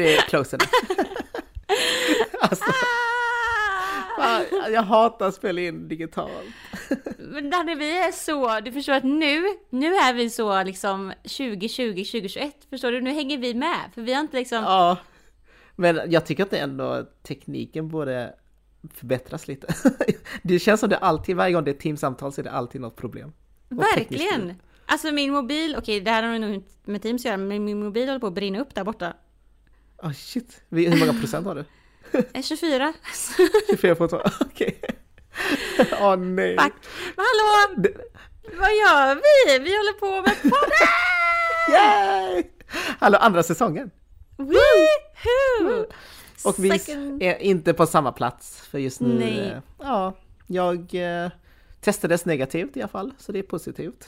det är close enough. alltså, Ah! jag hatar att spela in digitalt. Men Danne, vi är så, du förstår att nu, nu är vi så liksom 2020, 2021, förstår du? Nu hänger vi med, för vi har inte liksom, Ja, men jag tycker att det ändå tekniken borde förbättras lite. Det känns som det alltid, varje gång det är teamsamtal så är det alltid något problem. Verkligen! Alltså min mobil, okej det här har nog inte med Teams att göra, men min mobil håller på att brinna upp där borta. Oh shit, hur många procent har du? Är 24? 24 procent? Okej. Åh nej. Fuck! Men hallå! Det- Vad gör vi? Vi håller på med podden! Yay! Hallå, andra säsongen. Woohoo! Och vi Second- är inte på samma plats för just nu. Nej. eh, Ja, jag eh, testades negativt i alla fall, så det är positivt.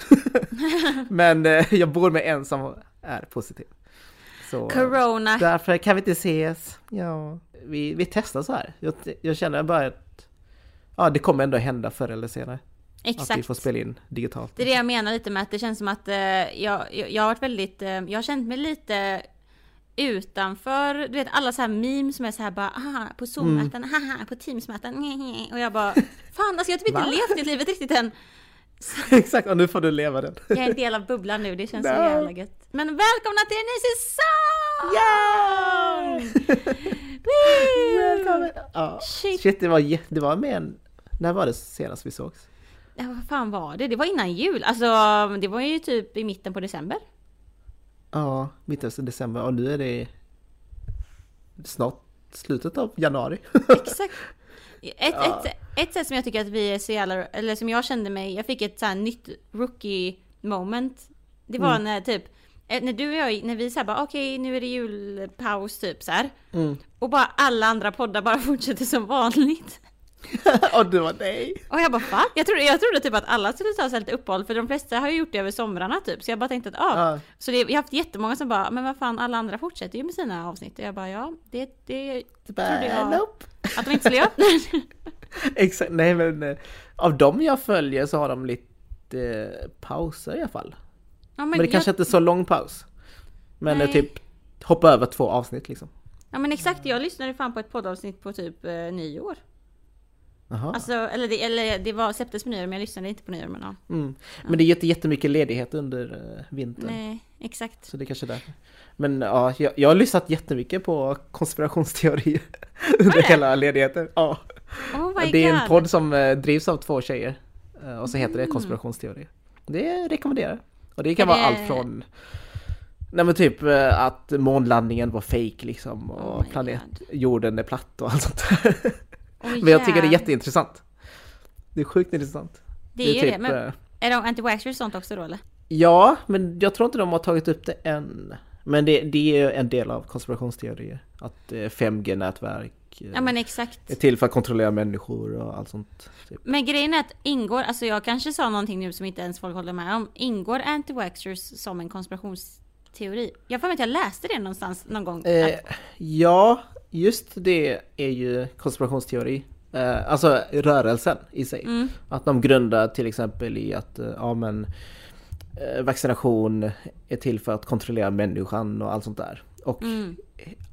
Men eh, jag bor med en som är positiv. Så Corona. därför kan vi inte ses. Ja, vi, vi testar så här. Jag, jag känner bara att ja, det kommer ändå hända förr eller senare. Att vi Exakt. får spela in digitalt. Det är det jag menar lite med att det känns som att eh, jag, jag, har varit väldigt, eh, jag har känt mig lite utanför, du vet alla så här memes som är så här bara aha, på zoom-möten, haha, på teams-möten, och jag bara fan alltså jag har typ inte Va? levt det livet riktigt än. Exakt, och nu får du leva den. Jag är en del av bubblan nu, det känns så jävla gött. Men välkomna till en ny säsong! Woo! Välkommen! Ja, Shit. shit, det var, det var mer än... När var det senast vi sågs? Ja, vad fan var det? Det var innan jul, alltså det var ju typ i mitten på december. Ja, mitten av december och nu är det snart slutet av januari. Exakt. Ett, Ja. ett, ett sätt som jag tycker att vi är så jävla, eller som jag kände mig, jag fick ett så här nytt rookie moment. Det var Mm. när typ, när du och jag, när vi såhär bara okej nu är det julpaus typ så här. Mm. Och bara alla andra poddar bara fortsätter som vanligt. och du var nej. Och jag bara fan, jag trodde, jag trodde typ att alla skulle ta sig lite uppehåll för de flesta har ju gjort det över somrarna typ. Så jag bara tänkte att ja. Ja. Så det, jag har haft jättemånga som bara, men vad fan alla andra fortsätter ju med sina avsnitt. Och jag bara ja, det, det Det bara, trodde jag nope. att de inte skulle göra. Exakt, nej men eh, av dem jag följer så har de lite eh, pauser i alla fall. Ja, Men, det jag- kanske inte är så lång paus. Men Nej. typ hoppa över två avsnitt liksom. Ja men exakt, jag lyssnade fan på ett poddavsnitt på typ eh, nyår. Jaha. Alltså, eller det, eller det var, släpptes på nyår men jag lyssnade inte på nyår men ja. Mm. Men det är jätte- jättemycket ledighet under eh, vintern. Nej, exakt. Så det är kanske är därför. Men ja, jag, jag har lyssnat jättemycket på konspirationsteorier under det? hela ledigheten. Ja. Oh det är god. en podd som eh, drivs av två tjejer. eh, Och så heter det Mm. konspirationsteorier. Det rekommenderar jag. Och det kan Är vara det- allt från Nej men typ eh, att månlandningen var fake liksom Oh och my planet God. jorden är platt och allt sånt där. Oj, Men jag tycker det är jätteintressant. Det är sjukt intressant. Det är ju det, men eh, är de anti-waxers sånt också då eller? Ja, men jag tror inte de har tagit upp det än. Men det, det är en del av konspirationsteorier. Att eh, 5G-nätverk eh, Ja men exakt. är till för att kontrollera människor och allt sånt. Typ. Men grejen är att ingår, alltså jag kanske sa någonting nu som inte ens folk håller med om. Ingår anti-waxers som en konspirationsteori? Jag får att jag läste det någonstans någon gång. Eh, ja, just det är ju konspirationsteori. Eh, alltså rörelsen i sig. Mm. Att de grundar till exempel i att eh, ja, men, eh, vaccination är till för att kontrollera människan och allt sånt där. Och Mm.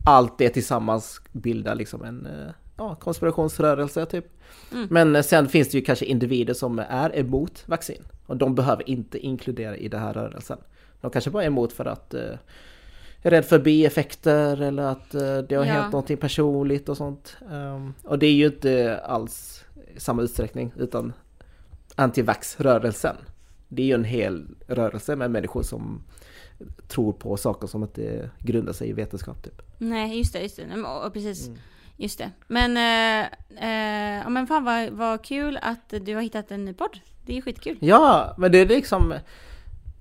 allt det tillsammans bildar liksom en eh, ja, konspirationsrörelse typ. Mm. Men eh, sen finns det ju kanske individer som är emot vaccin. Och de behöver inte inkludera i den här rörelsen. De kanske bara är emot för att eh, är rädd för bieffekter eller att eh, det har Ja. hänt någonting personligt och sånt. Um, och det är ju inte alls samma utsträckning utan antivax-rörelsen. Det är ju en hel rörelse med människor som tror på saker som inte grundar sig i vetenskap typ. Nej, just det, just det. Och, precis. Mm. Just det. Men, eh, eh, men fan vad, vad kul att du har hittat en ny podd. Det är ju skitkul. Ja, men det är liksom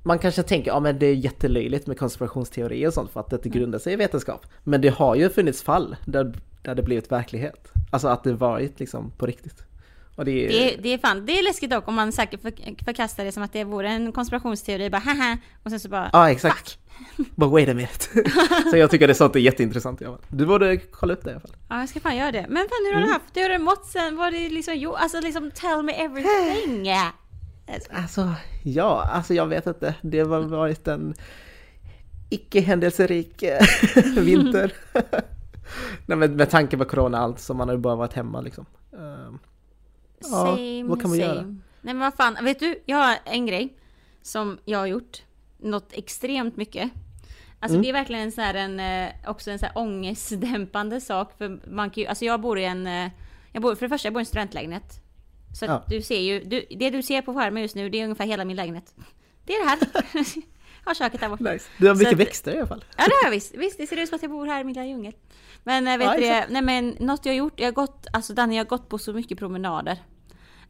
man kanske tänker, ja men det är jättelöjligt med konspirationsteorier och sånt för att det inte grundar sig i vetenskap. Men det har ju funnits fall där, där det blivit verklighet. Alltså att det varit liksom på riktigt. Och det är, Det, det är fan, det är läskigt dock om man säkert för, förkastar det som att det vore en konspirationsteori, bara haha, och sen så bara Ja, exakt. But wait a minute. så jag tycker det är sånt är jätteintressant. Du borde kolla upp det i alla fall. Ja, jag ska fan göra det. Men fan, hur har Mm. du haft det? Hur har du mått sen? Vad du liksom gjort? Alltså liksom, tell me everything! Alltså, ja, alltså jag vet inte. Det har varit en icke händelserik eh, vinter. Nej men med tanke på corona och allt så man har ju bara varit hemma liksom. Ehm, Ja, Same, vad kan man same. göra? Nej men vad fan, vet du, jag har en grej som jag har gjort något extremt mycket. Alltså Mm. det är verkligen en sån här en, eh, också en sån här ångestdämpande sak för man kan ju, alltså jag bor i en, eh, jag bor, för det första jag bor i en studentlägenhet. Så Ja. du ser ju, du, det du ser på skärmen just nu det är ungefär hela min lägenhet. Det är det här. har köket där borta. Nice. Du har mycket att- växter i alla fall. Ja det har jag visst. Visst, det ser ut som att jag bor här i min lilla djungel. Men äh, vet Ja, det, nej men något jag har gjort, jag har gått, alltså Danny jag har gått på så mycket promenader.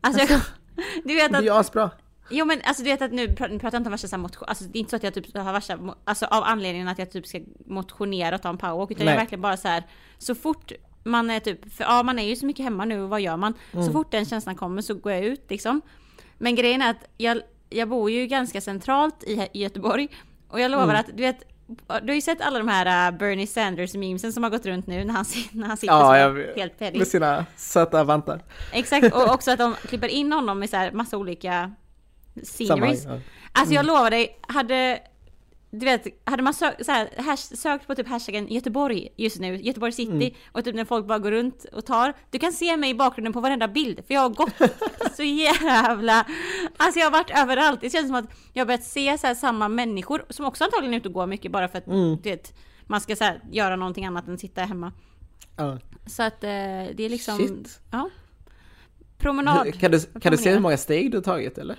Alltså jag, du vet Det är att, asbra. jo men alltså du vet att nu pra- nu pratar jag inte om värsta motion, alltså det är inte så att jag typ har värsta, alltså av anledningen att jag typ ska motionera och ta en powerwalk utan jag är Nej. verkligen bara så här så fort man är typ, för ja man är ju så mycket hemma nu och vad gör man? Mm. Så fort den känslan kommer så går jag ut liksom. Men grejen är att jag, jag bor ju ganska centralt i, i Göteborg och jag lovar Mm. att du vet du har ju sett alla de här uh, Bernie Sanders memesen som har gått runt nu när han, när han sitter Ja, vet. helt pedig. Med sina söta vantar. Exakt, och också att de klipper in honom med så här massa olika sceneries. Samma, ja. Alltså jag lovar dig, hade du vet, hade man sö så här, hash sökt på typ hashtaggen Göteborg just nu, Göteborg city, Mm. och typ när folk bara går runt och tar, du kan se mig i bakgrunden på varenda bild, för jag har gått så jävla, alltså jag har varit överallt, det känns som att jag har börjat se så här samma människor, som också antagligen är ute och går mycket bara för att Mm. du vet, man ska så här, göra någonting annat än sitta hemma. Ja. Så att eh, det är liksom, Shit. ja. Promenad. Kan du, kan du se hur många steg du har tagit eller?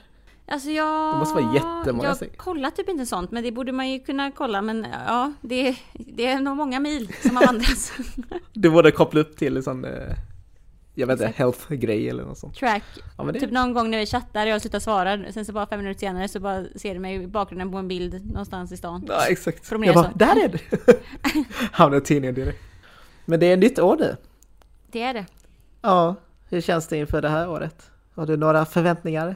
Alltså jag... Det måste vara jättemånga Jag steg. kollar typ inte sånt, men det borde man ju kunna kolla. Men ja, det, det är nog många mil som har vandrats. Du borde koppla upp till en sån, eh, jag vet inte, health-grej eller något sånt. Track. Ja det, Typ någon gång när vi chattar och jag slutar svara, sen så bara fem minuter senare så bara ser du mig i bakgrunden på en bild någonstans i stan. ja exakt. Promenera Jag bara, så. där är du! Hamnar i tidningen direkt. Men det är nytt år nu. Det är det. Ja, hur känns det inför det här året? Har du några förväntningar?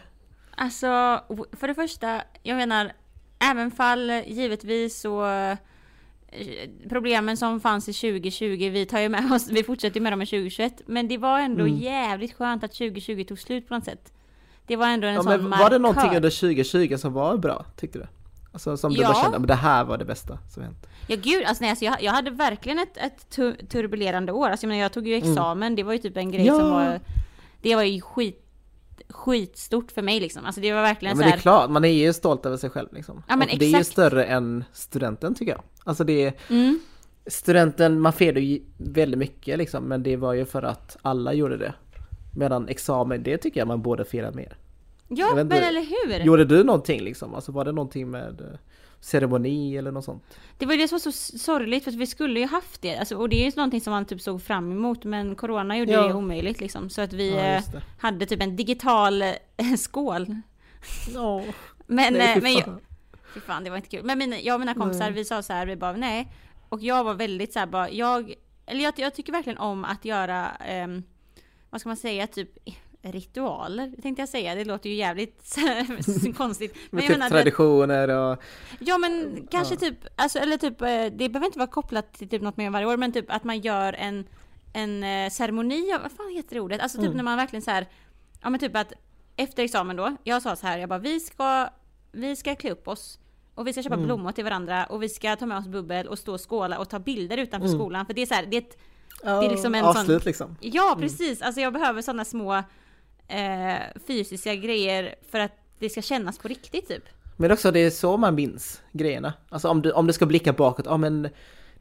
Alltså, för det första, jag menar, även fall givetvis så eh, problemen som fanns i 2020, vi tar ju med oss, vi fortsätter med dem i 2021, men det var ändå Mm. jävligt skönt att 2020 tog slut på något sätt. Det var ändå en Ja, sån men var det någonting markör. under 2020 som var bra, tyckte du? Alltså som du Ja. bara kände, men det här var det bästa som hänt. Ja gud, alltså, nej, alltså jag, jag hade verkligen ett, ett tu- turbulerande år. Alltså, jag, menar, jag tog ju examen, det var ju typ en grej Mm. Ja. som var... Det var ju skit, skitstort för mig liksom. Alltså det var Ja, verkligen men så det här, är klart, man är ju stolt över sig själv liksom. Ja, men Och det är ju exakt. större än studenten tycker jag. Alltså det är, mm, studenten, man firade ju väldigt mycket liksom, men det var ju för att alla gjorde det. Medan examen, det tycker jag man borde fira mer. Ja, men eller hur? Gjorde du någonting liksom? Alltså var det någonting med eh, ceremoni eller något sånt? Det var det som var så sorgligt för att vi skulle ju haft det. Alltså, och det är ju någonting som man typ såg fram emot men Corona gjorde Ja. det omöjligt liksom. Så att vi Ja, eh, hade typ en digital eh, skål. Ja, Men, nej, eh, men jag, fan. fy fan det var inte kul. Men mina, jag och mina kompisar vi sa så här, vi bara nej. Och jag var väldigt så här bara, jag, eller jag, jag tycker verkligen om att göra, ehm, vad ska man säga, typ ritualer tänkte jag säga. Det låter ju jävligt konstigt. Men jag typ menar, det, traditioner och... Ja men kanske Ja. typ, alltså, eller typ, eh, det behöver inte vara kopplat till typ något mer varje år, men typ att man gör en, en eh, ceremoni, av- vad fan heter det ordet? Alltså typ Mm. när man verkligen så här, ja men typ att efter examen då, jag sa så här, jag bara vi ska, vi ska klä upp oss och vi ska köpa Mm. blommor till varandra och vi ska ta med oss bubbel och stå och skåla och ta bilder utanför Mm. skolan för det är så här, det är ett, Ja, är liksom en sån- avslut liksom. ja precis, alltså jag behöver sådana små eh, fysiska grejer för att det ska kännas på riktigt typ. Men också det är så man minns grejerna. Alltså om du, om du ska blicka bakåt, ja men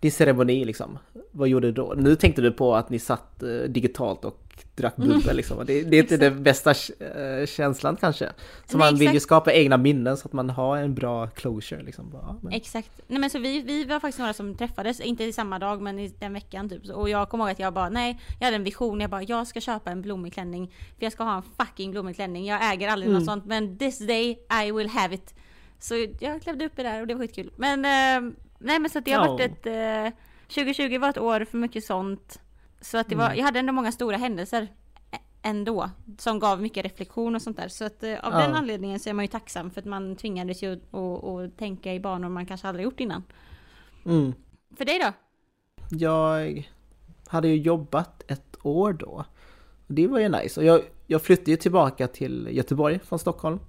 din ceremoni liksom, vad gjorde du då? Nu tänkte du på att ni satt eh, digitalt och drack Mm. bubbel liksom. Det, det är inte den bästa eh, känslan kanske. Så Nej, man vill ju exakt. skapa egna minnen så att man har en bra closure liksom. Ja, men, Exakt. Nej men så vi, vi var faktiskt några som träffades, inte i samma dag men i den veckan typ. Och jag kommer ihåg att jag bara nej, jag hade en vision, jag bara jag ska köpa en blommig klänning. För jag ska ha en fucking blommig klänning. Jag äger aldrig Mm. något sånt men this day I will have it. Så jag klävde upp det där och det var skitkul. Men eh, nej men så att det har varit ett... Eh, 2020 var ett år för mycket sånt. Så att det var, Mm. jag hade ändå många stora händelser ändå. Som gav mycket reflektion och sånt där. Så att eh, av den anledningen så är man ju tacksam för att man tvingades ju att, att, att tänka i banor man kanske aldrig gjort innan. mm. För dig då? Jag hade ju jobbat ett år då. Det var ju nice. Och jag, jag flyttade ju tillbaka till Göteborg från Stockholm.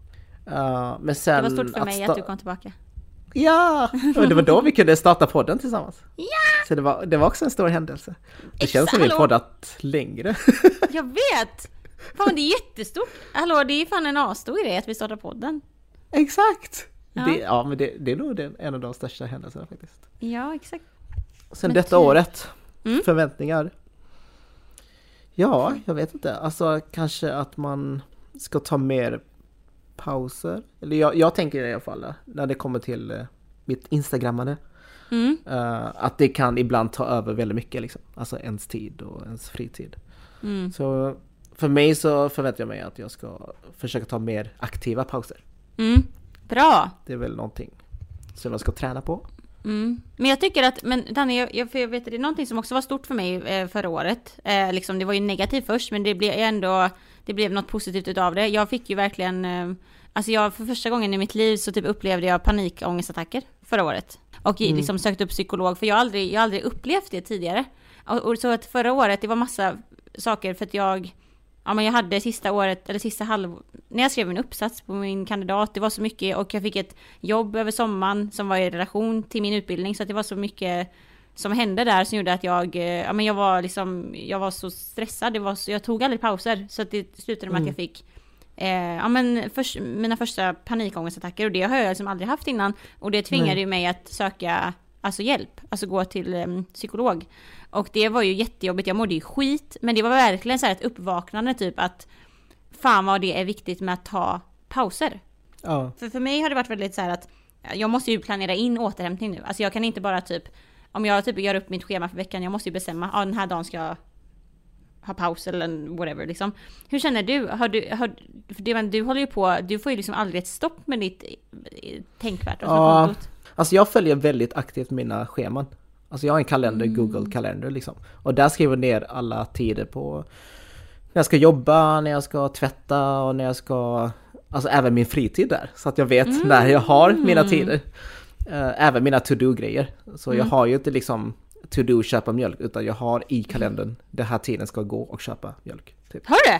Uh, men sen det var stort för mig att, att du kom tillbaka. Ja! Och det var då vi kunde starta podden tillsammans. Ja! Så det var, det var också en stor händelse. Det känns som vi poddat längre. Jag vet! Fan det är jättestort. Hallå det är fan en asstor grej att vi startar podden. Exakt! Ja, det, ja men det, det är nog den, en av de största händelserna faktiskt. Ja exakt. Sen men detta året, mm. förväntningar. Ja, jag vet inte. Alltså kanske att man ska ta mer pauser. Eller jag, jag tänker i alla fall när det kommer till eh, mitt instagrammande. Mm. Uh, att det kan ibland ta över väldigt mycket liksom. Alltså ens tid och ens fritid. Mm. Så för mig så förväntar jag mig att jag ska försöka ta mer aktiva pauser. Mm. Bra! Det är väl någonting som jag ska träna på. Mm. Men jag tycker att, men Danny, jag, för jag vet det är någonting som också var stort för mig eh, förra året. Eh, liksom, det var ju negativt först, men det blev ändå, det blev något positivt utav det. Jag fick ju verkligen, eh, alltså jag för första gången i mitt liv så typ upplevde jag panikångestattacker förra året. Och mm. liksom sökte upp psykolog, för jag har aldrig, jag har aldrig upplevt det tidigare. Och, och så att förra året, det var massa saker för att jag, ja men jag hade sista året, eller sista halv... När jag skrev min uppsats på min kandidat, det var så mycket och jag fick ett jobb över sommaren som var i relation till min utbildning, så att det var så mycket som hände där som gjorde att jag, eh, ja men jag var liksom, jag var så stressad, det var så, jag tog aldrig pauser, så att det slutade med mm. att jag fick Eh, ja men för, mina första panikångestattacker och det har jag liksom aldrig haft innan. Och det tvingade ju mig att söka alltså hjälp, alltså gå till eh, psykolog. Och det var ju jättejobbigt, jag mådde ju skit. Men det var verkligen så här ett uppvaknande typ att fan vad det är viktigt med att ta pauser. Ja. För för mig har det varit väldigt så här att jag måste ju planera in återhämtning nu. Alltså jag kan inte bara typ, om jag typ gör upp mitt schema för veckan, jag måste ju bestämma, ja den här dagen ska jag ha paus eller whatever liksom. Hur känner du? Har du, har, för det, du håller ju på, du får ju liksom aldrig ett stopp med ditt tänkvärt. Ja, alltså jag följer väldigt aktivt mina scheman. Alltså jag har en kalender, mm. Google kalender liksom. Och där skriver jag ner alla tider på när jag ska jobba, när jag ska tvätta och när jag ska... Alltså även min fritid där. Så att jag vet mm. när jag har mina tider. Uh, även mina to-do-grejer. Så mm. jag har ju inte liksom to-do köpa mjölk utan jag har i kalendern den här tiden ska gå och köpa mjölk. Typ. Har du?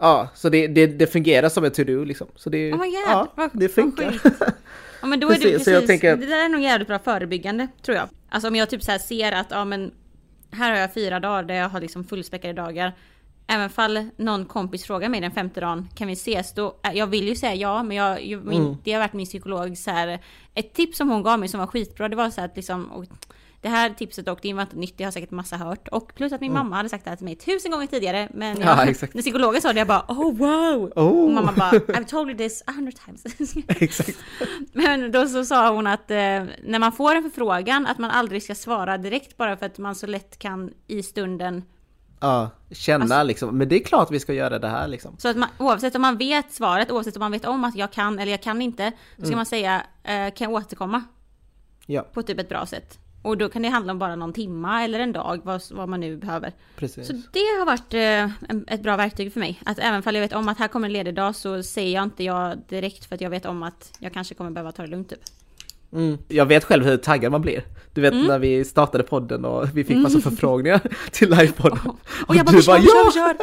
Ja, så det, det, det fungerar som ett to-do liksom. Så det, oh my God, ja, vad, det funkar. ja men då är det precis, jag tänker... det där är nog jävligt bra förebyggande tror jag. Alltså om jag typ så ser att, ja men här har jag fyra dagar där jag har liksom fullspäckade dagar. Även fall någon kompis frågar mig den femte dagen, kan vi ses? Då, äh, jag vill ju säga ja, men jag, min, mm. det har varit min psykolog så här, Ett tips som hon gav mig som var skitbra, det var så att liksom, och, det här tipset dock, det var inte nytt, det har säkert massa hört. Och plus att min mm. mamma hade sagt det här till mig tusen gånger tidigare. Men jag, ja, när psykologen sa det, jag bara oh wow! Oh. Och mamma bara I've told you this a hundred times. exakt. Men då så sa hon att eh, när man får en förfrågan, att man aldrig ska svara direkt bara för att man så lätt kan i stunden Ja, känna alltså, liksom, men det är klart vi ska göra det här liksom. Så att man, oavsett om man vet svaret, oavsett om man vet om att jag kan eller jag kan inte, så ska mm. man säga, eh, kan jag återkomma? Ja. På typ ett bra sätt. Och då kan det handla om bara någon timma eller en dag, vad, vad man nu behöver. Precis. Så det har varit eh, ett bra verktyg för mig. Att även om jag vet om att här kommer en ledig dag så säger jag inte jag direkt för att jag vet om att jag kanske kommer behöva ta det lugnt typ. Mm. Jag vet själv hur taggad man blir. Du vet mm. när vi startade podden och vi fick massa mm. förfrågningar till livepodden. Och, och jag bara, du bara ja! Kör,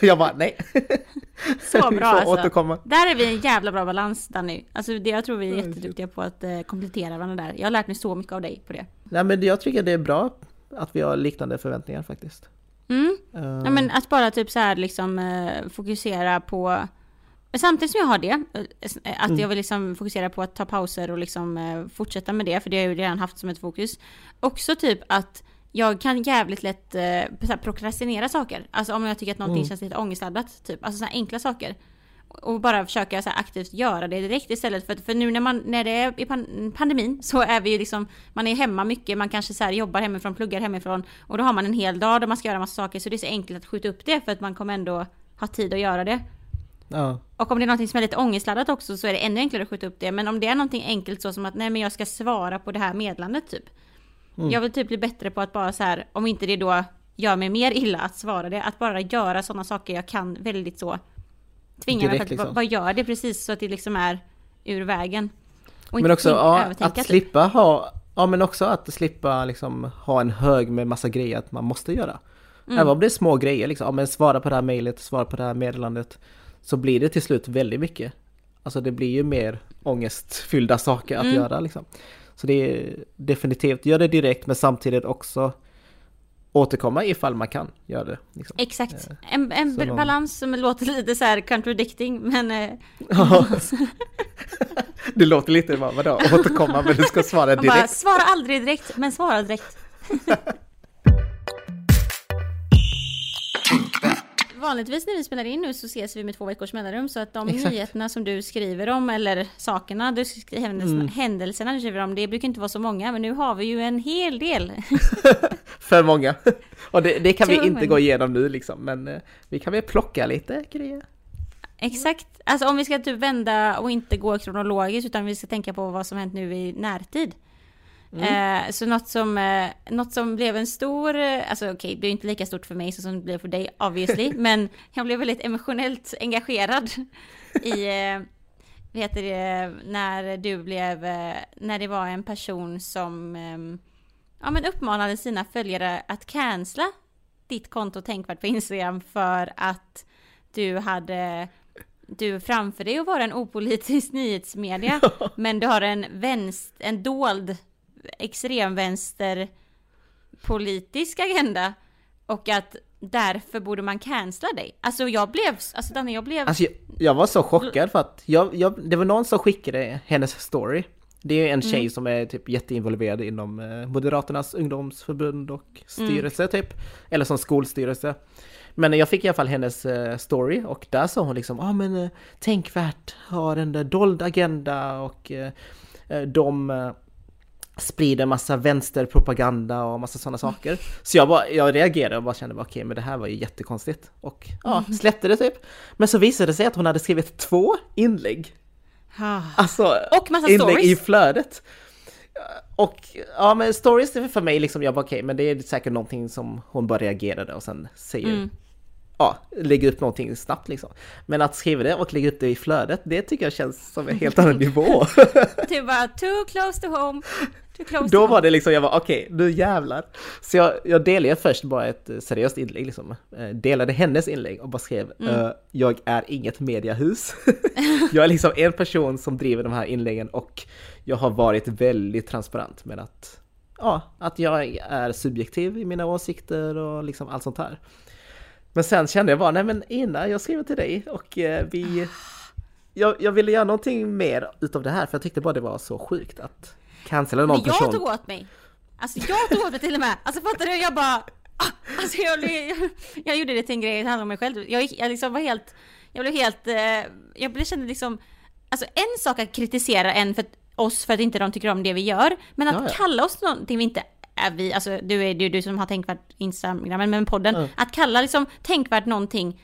kör. jag bara nej. Så bra alltså. Återkomma. Där är vi en jävla bra balans Danny. Alltså det, jag tror vi är jätteduktiga på att eh, komplettera varandra där. Jag har lärt mig så mycket av dig på det. Nej men jag tycker det är bra att vi har liknande förväntningar faktiskt. Mm. Uh. Ja men att bara typ så här liksom eh, fokusera på men samtidigt som jag har det, eh, att mm. jag vill liksom fokusera på att ta pauser och liksom eh, fortsätta med det, för det har jag ju redan haft som ett fokus. Också typ att jag kan jävligt lätt eh, prokrastinera saker. Alltså om jag tycker att någonting mm. känns lite ångestladdat, typ. Alltså sådana enkla saker. Och bara försöka så aktivt göra det direkt istället för, för nu när, man, när det är i pandemin så är vi ju liksom, man är hemma mycket, man kanske så jobbar hemifrån, pluggar hemifrån och då har man en hel dag där man ska göra massa saker så det är så enkelt att skjuta upp det för att man kommer ändå ha tid att göra det. Ja. Och om det är någonting som är lite ångestladdat också så är det ännu enklare att skjuta upp det. Men om det är någonting enkelt så som att nej men jag ska svara på det här meddelandet typ. Mm. Jag vill typ bli bättre på att bara så här, om inte det då gör mig mer illa att svara det, att bara göra sådana saker jag kan väldigt så. Tvinga mig att liksom. bara göra det precis så att det liksom är ur vägen. Och men också ja, att typ. slippa ha, ja men också att slippa liksom ha en hög med massa grejer att man måste göra. Mm. Även om det är små grejer liksom, ja men svara på det här mejlet, svara på det här meddelandet så blir det till slut väldigt mycket Alltså det blir ju mer ångestfyllda saker att Mm. göra liksom. Så det är definitivt, gör det direkt men samtidigt också återkomma ifall man kan göra det. Liksom. Exakt. En, en så någon- balans som låter lite så här contradicting men eh, det låter lite, vad- vadå, återkomma men du ska svara man bara direkt. svara aldrig direkt men svara direkt. Vanligtvis när vi spelar in nu så ses vi med två veckors mellanrum så att de Exakt. nyheterna som du skriver om eller sakerna, du skri- händelserna, Mm. händelserna du skriver om, det brukar inte vara så många men nu har vi ju en hel del. För många. Och det, det kan vi Too inte gå igenom nu liksom, men eh, vi kan väl plocka lite grejer. Exakt. Alltså om vi ska typ vända och inte gå kronologiskt utan vi ska tänka på vad som hänt nu i närtid. Eh, så något som, eh, något som blev en stor, eh, alltså okej, det blev inte lika stort för mig som det blev för dig obviously, men jag blev väldigt emotionellt engagerad i, eh, vad heter det, när du blev, eh, när det var en person som, eh, ja men uppmanade sina följare att cancella ditt konto tänkvärt på Instagram för att du hade du framför dig att vara en opolitisk nyhetsmedia men du har en vänst, en dold extremvänster politisk agenda och att därför borde man cancella dig. Alltså jag blev, alltså Danne jag blev, Alltså jag, jag var så chockad för att jag, jag, det var någon som skickade hennes story. Det är en tjej Mm. som är typ jätteinvolverad inom eh, Moderaternas ungdomsförbund och styrelse typ. Eller som skolstyrelse. Men jag fick i alla fall hennes eh, story och där sa hon liksom, ja ah, men eh, tänkvärt har en dold agenda och de sprider massa vänsterpropaganda och massa sådana saker. Så jag, bara, jag reagerade och bara kände, okej men det här var ju jättekonstigt. Och ja, släppte det typ. Men så visade det sig att hon hade skrivit två inlägg. Alltså Och massa inlägg stories. i flödet. Och ja men stories är för mig liksom, jag bara okej men det är säkert någonting som hon bara reagerade och sen säger Mm. Ja, lägga upp någonting snabbt liksom. Men att skriva det och lägga upp det i flödet, det tycker jag känns som en helt annan nivå. du bara too close to home, too close to Då home. var det liksom, jag var okej, nu jävlar. Så jag, jag delade först bara ett eh, seriöst inlägg liksom. Eh, Delade hennes inlägg och bara skrev eh, Jag är inget mediahus. jag är liksom en person som driver de här inläggen och jag har varit väldigt transparent med att Ja, att jag är subjektiv i mina åsikter och liksom allt sånt här. Men sen kände jag bara, nej men Ina, jag skriver till dig och eh, vi... Jag, jag ville göra någonting mer utav det här för jag tyckte bara det var så sjukt att cancella någon Men jag person. tog åt mig. Alltså jag tog åt mig till och med. Alltså fattar du? Jag bara... ah, Alltså jag, jag, jag gjorde det till en grej, det handlade om mig själv. Jag, jag liksom var helt... Jag blev helt... Eh, jag blev, kände liksom... Alltså en sak att kritisera en för oss för att inte de tycker om det vi gör. Men att Ja, ja. kalla oss någonting vi inte är vi, alltså du är är du som har tänkvärt Instagram, men podden. Mm. Att kalla liksom tänkvärt någonting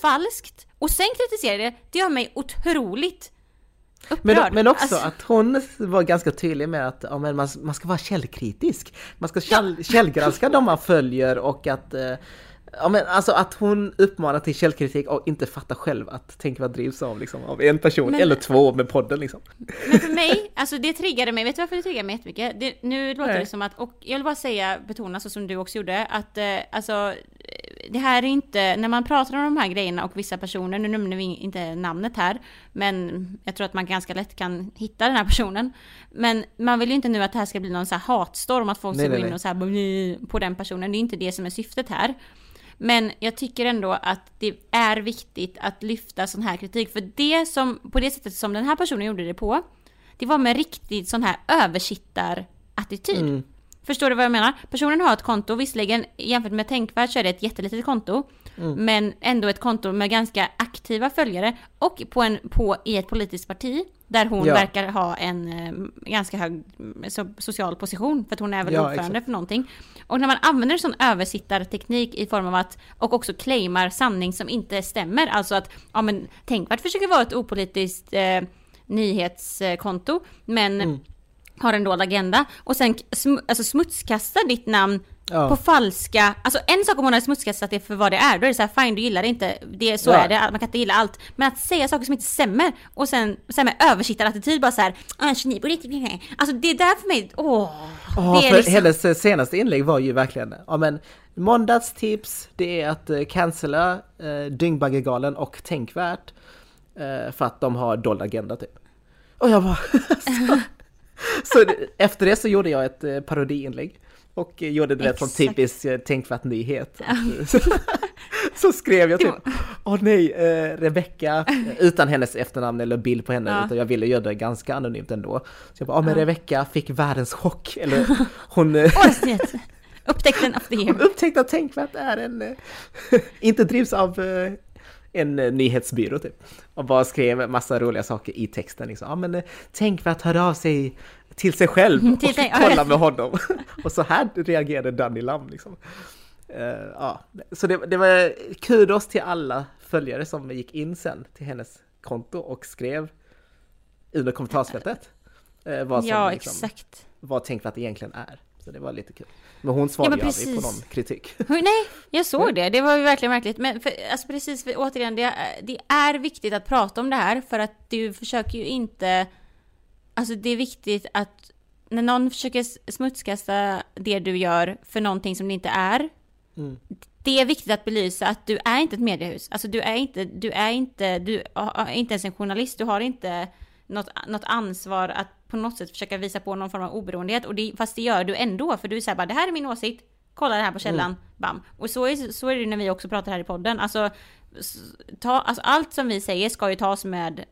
falskt och sen kritisera det, det gör mig otroligt Men, upprörd. men också Alltså- att hon var ganska tydlig med att ja, men man, man ska vara källkritisk. Man ska käll, källgranska de man följer och att eh, Ja men alltså att hon uppmanar till källkritik och inte fattar själv att tänk vad drivs av liksom av en person Men- eller två med podden liksom. Men för mig, alltså det triggade mig, vet du varför det triggade mig jättemycket? Det, nu låter Nej. det som att, och jag vill bara säga, betona så som du också gjorde, att eh, alltså eh, det här är inte, när man pratar om de här grejerna och vissa personer, nu nämner vi inte namnet här, men jag tror att man ganska lätt kan hitta den här personen. Men man vill ju inte nu att det här ska bli någon så här hatstorm, att folk Nej, ska gå in och så här på den personen, det är inte det som är syftet här. Men jag tycker ändå att det är viktigt att lyfta sån här kritik. För det som, på det sättet som den här personen gjorde det på, det var med riktigt sån här översittarattityd. Mm. Förstår du vad jag menar? Personen har ett konto, visserligen jämfört med tänkvärt så är det ett jättelitet konto. Men ändå ett konto med ganska aktiva följare. Och på en, på, i ett politiskt parti. Där hon Ja. verkar ha en eh, ganska hög mm, so, social position. För att hon är väl Ja, ordförande exakt. för någonting. Och när man använder sån översittarteknik i form av att, och också claimar sanning som inte stämmer. Alltså att, ja men tänkvärt försöker vara ett opolitiskt eh, nyhetskonto. Men Mm. har en dold agenda och sen sm alltså smutskastar ditt namn Ja. på falska, alltså en sak om hon hade smutskastat det för vad det är, då är det så här fine du gillar det inte, det, så Ja. är det, man kan inte gilla allt. Men att säga saker som inte stämmer och sen, sen med översittarattityd bara såhär, annars ni borde inte, alltså det är där för mig, åh. Ja, det är för liksom, hennes eh, senaste inlägg var ju verkligen, ja men måndagstips, det är att uh, cancella uh, Dyngbaggegalan och Tänkvärt. Eh, för att de har dold agenda typ. Och jag bara... så, så det- efter det så gjorde jag ett eh, parodiinlägg. Och gjorde det Exakt. typisk eh, tänkvärt nyhet. så skrev jag typ, åh nej, eh, Rebecca, utan hennes efternamn eller bild på henne, Ja. utan jag ville göra det ganska anonymt ändå. Så jag bara, ja men Ja. Rebecca fick världens chock, eller hon! Upptäckten of the year. upptäckte att tänkvärt är en, eh, inte drivs av en nyhetsbyrå typ. Och bara skrev massa roliga saker i texten liksom. Ja men tänkvärt hörde av sig till sig själv och Till fick kolla med honom. och så här reagerade Danny Lam liksom. Eh, ja, så det, det var kudos till alla följare som gick in sen till hennes konto och skrev under kommentarsfältet. eh, vad som Ja, liksom, exakt. vad tänkvärt egentligen är. Så det var lite kul. Men hon svarade ju aldrig på någon kritik. Nej, jag såg det. Det var ju verkligen märkligt. Men för, alltså precis, för, återigen, det, det är viktigt att prata om det här för att du försöker ju inte... Alltså det är viktigt att när någon försöker smutskasta det du gör för någonting som det inte är. Mm. Det är viktigt att belysa att du är inte ett mediehus. Alltså du är inte, du är inte, du är inte ens en journalist. Du har inte något, något ansvar att på något sätt försöka visa på någon form av oberoendehet. Och det, fast det gör du ändå, för du säger bara det här är min åsikt. Kolla det här på källan, Mm. bam. Och så är, så är det när vi också pratar här i podden. Alltså, ta, alltså allt som vi säger ska ju tas med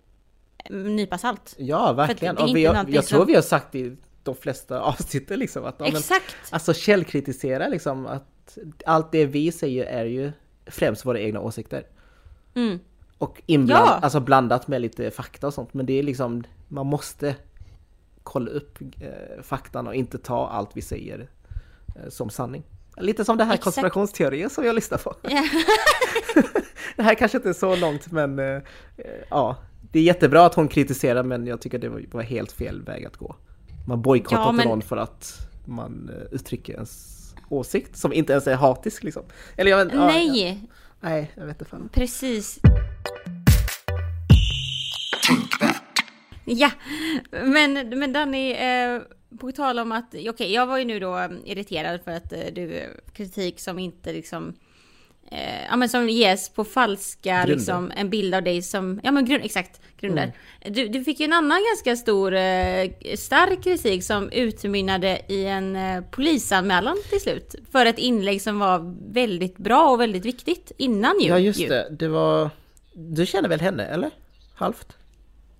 nypa salt. Ja, verkligen. Och vi har, jag tror som- vi har sagt i de flesta avsnitten liksom att ja, men, Exakt! alltså källkritisera liksom att allt det vi säger är ju främst våra egna åsikter. Mm. Och inbland, Ja. alltså blandat med lite fakta och sånt. Men det är liksom, man måste kolla upp eh, faktan och inte ta allt vi säger eh, som sanning. Lite som det här Exakt. konspirationsteorier som jag lyssnar på. Ja. Det här kanske inte är så långt men eh, eh, ja, det är jättebra att hon kritiserar men jag tycker det var, helt fel väg att gå. Man bojkottar Ja, men- någon för att man eh, uttrycker ens åsikt som inte ens är hatisk liksom. Eller jag vet, Nej, Ja, nej, jag vet inte fan. precis. Ja, men, men Danny, eh, på tal om att, okej, jag var ju nu då eh, irriterad för att eh, du, kritik som inte liksom, eh, ja men som ges på falska, Grunder. liksom, en bild av dig som, ja men grund, exakt, grunder. Du, du fick ju en annan ganska stor, eh, stark kritik som utmynnade i en eh, polisanmälan till slut. För ett inlägg som var väldigt bra och väldigt viktigt innan ju. Ja just ju. det, det var... Du känner väl henne eller? Halvt?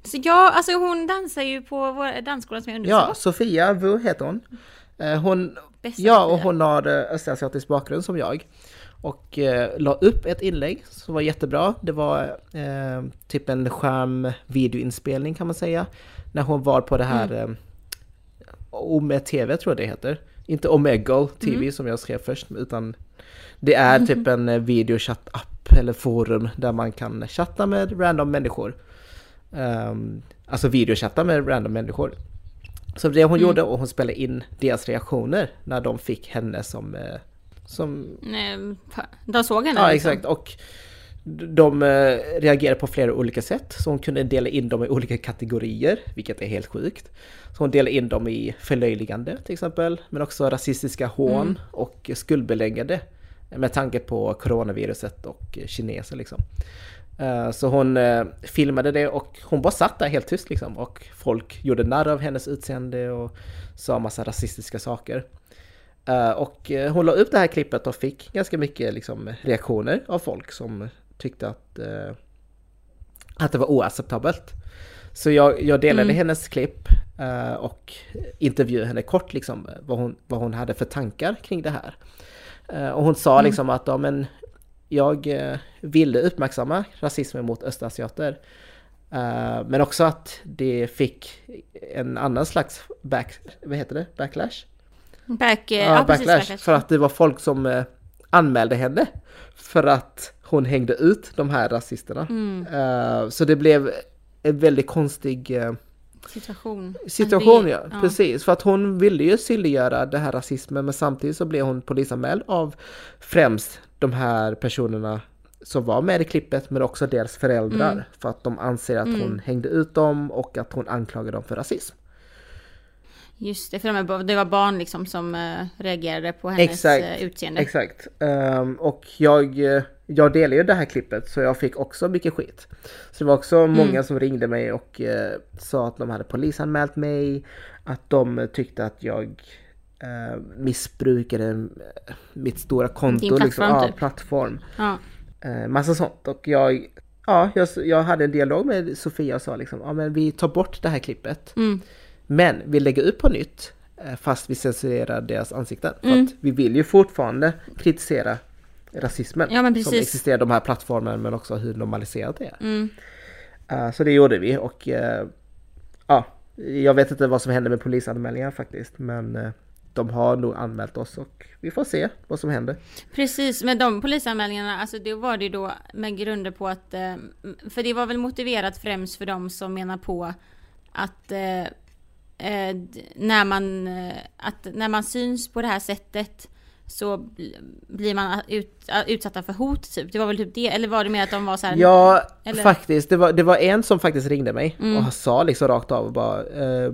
Så ja, alltså hon dansar ju på vår dansskola som jag undervisar Ja. Sofia Wu heter hon. Eh, Hon, Bästa ja, och hon har eh, östasiatisk bakgrund som jag. Och eh, la upp ett inlägg som var jättebra. Det var eh, typ en skärmvideoinspelning kan man säga. När hon var på det här Mm. eh, Ome TV tror jag det heter. Inte Omegle TV Mm. som jag skrev först, utan det är typ en eh, videochatt-app eller forum där man kan chatta med random människor. Um, alltså videochatta med random människor. Så det hon Mm. gjorde och hon spelade in deras reaktioner när de fick henne som... som De såg henne ja liksom. exakt och de eh, reagerade på flera olika sätt. Så hon kunde dela in dem i olika kategorier, vilket är helt sjukt. Så hon delade in dem i förlöjligande till exempel, men också rasistiska hån Mm. och skuldbeläggande. Med tanke på coronaviruset och kineser liksom. Eh, Så hon eh, filmade det och hon bara satt där helt tyst liksom och folk gjorde narr av hennes utseende och sa massa rasistiska saker. Eh, Och eh, hon la upp det här klippet och fick ganska mycket liksom, reaktioner av folk som tyckte att, eh, att det var oacceptabelt. Så jag, jag delade Mm. hennes klipp och intervjuade henne kort liksom vad hon, vad hon hade för tankar kring det här. Och hon sa Mm. liksom att ja, men jag ville uppmärksamma rasismen mot östasiater. Men också att det fick en annan slags back, vad heter det? backlash. Back, eh, Ja, ja, precis, backlash. backlash. För att det var folk som eh, anmälde henne. För att hon hängde ut de här rasisterna. Mm. Eh, så det blev en väldigt konstig eh, Situation. situation. Det- Ja. Precis, för att hon ville ju synliggöra det här rasismen men samtidigt så blev hon polisanmäld av främst de här personerna som var med i klippet men också deras föräldrar. Mm. För att de anser att Mm. hon hängde ut dem och att hon anklagade dem för rasism. Just det, för det var barn liksom som eh, reagerade på hennes Exakt, eh, utseende. Exakt. Ehm, och jag, eh, jag delade ju det här klippet så jag fick också mycket skit. Så det var också många som ringde mig och eh, sa att de hade polisanmält mig, att de tyckte att jag eh, missbrukade mitt stora konto, Din plattform, liksom, ja, typ. plattform. Ja. Eh, massa sånt och jag, ja, jag, jag hade en dialog med Sofia och sa liksom, ja men vi tar bort det här klippet. Mm. Men vi lägger upp på nytt eh, fast vi censurerar deras ansikten. För Mm. att vi vill ju fortfarande kritisera rasismen Ja, men som existerar i de här plattformarna men också hur normaliserat det är. Mm. Eh, Så det gjorde vi och eh, ja, jag vet inte vad som hände med polisanmälningar faktiskt men eh, de har nog anmält oss och vi får se vad som händer. Precis, med de polisanmälningarna, alltså det var det ju då med grunder på att, för det var väl motiverat främst för de som menar på att eh, när man, eh, att när man syns på det här sättet så bl- blir man ut, utsatta för hot typ. Det var väl typ det, eller var det mer att de var så här, Ja, eller- faktiskt. Det var, det var en som faktiskt ringde mig Mm. och sa liksom rakt av och bara eh,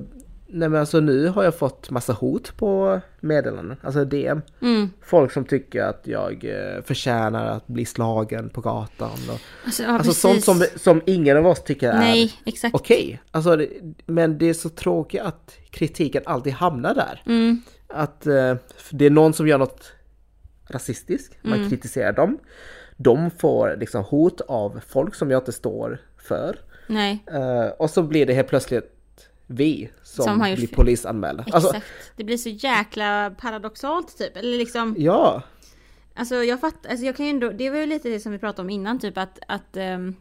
Nej men alltså nu har jag fått massa hot på meddelanden, alltså DM. Mm. Folk som tycker att jag eh, förtjänar att bli slagen på gatan. Och, Alltså, ja, alltså sånt som, som ingen av oss tycker är Nej, exakt. okej. Alltså, det- men det är så tråkigt att kritiken alltid hamnar där. Mm. Att eh, det är någon som gör något rasistiskt, man Mm. kritiserar dem. De får liksom hot av folk som jag inte står för. Nej, Eh, och så blir det helt plötsligt vi som, Som blir fel. polisanmälda. exakt. Alltså, det blir så jäkla paradoxalt typ. Eller liksom, ja, Alltså jag fattar, alltså jag kan ju ändå, det var ju lite det som vi pratade om innan typ att, att ehm,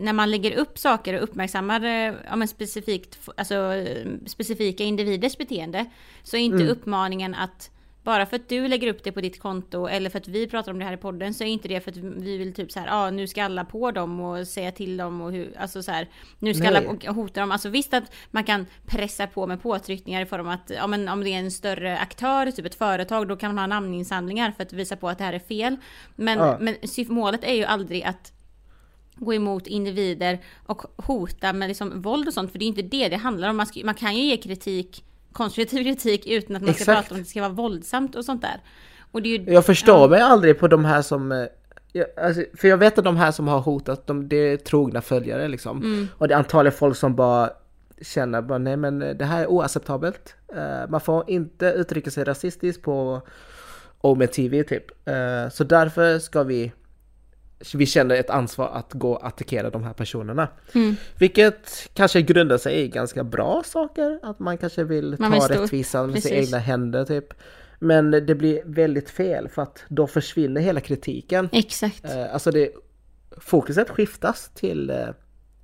när man lägger upp saker och uppmärksammar eh, ja, men specifikt, alltså, eh, specifika individers beteende så är inte Mm. uppmaningen att bara för att du lägger upp det på ditt konto eller för att vi pratar om det här i podden så är inte det för att vi vill typ så här, ja ah, nu ska alla på dem och säga till dem och hur, alltså så här, nu ska Nej. alla hota dem. Alltså visst att man kan pressa på med påtryckningar i form av att, ja men om det är en större aktör, typ ett företag, då kan man ha namninsamlingar för att visa på att det här är fel. Men, Ja. men målet är ju aldrig att gå emot individer och hota med liksom våld och sånt, för det är inte det det handlar om. Man, ska, man kan ju ge kritik, konstruktiv kritik utan att man ska Exakt. prata om att det ska vara våldsamt och sånt där. Och ju, jag förstår ja. mig aldrig på de här som eh, jag, alltså, för jag vet att de här som har hotat, de, det är trogna följare liksom. Mm. Och det är antagligen folk som bara känner bara nej men det här är oacceptabelt. Eh, man får inte uttrycka sig rasistiskt på Omen TV typ. Eh, så därför ska vi vi känner ett ansvar att gå och attackera de här personerna. Mm. Vilket kanske grundar sig i ganska bra saker, att man kanske vill Man ta vill rättvisan med sina egna händer typ. Men det blir väldigt fel för att då försvinner hela kritiken. Exakt. Eh, alltså det, fokuset skiftas till eh,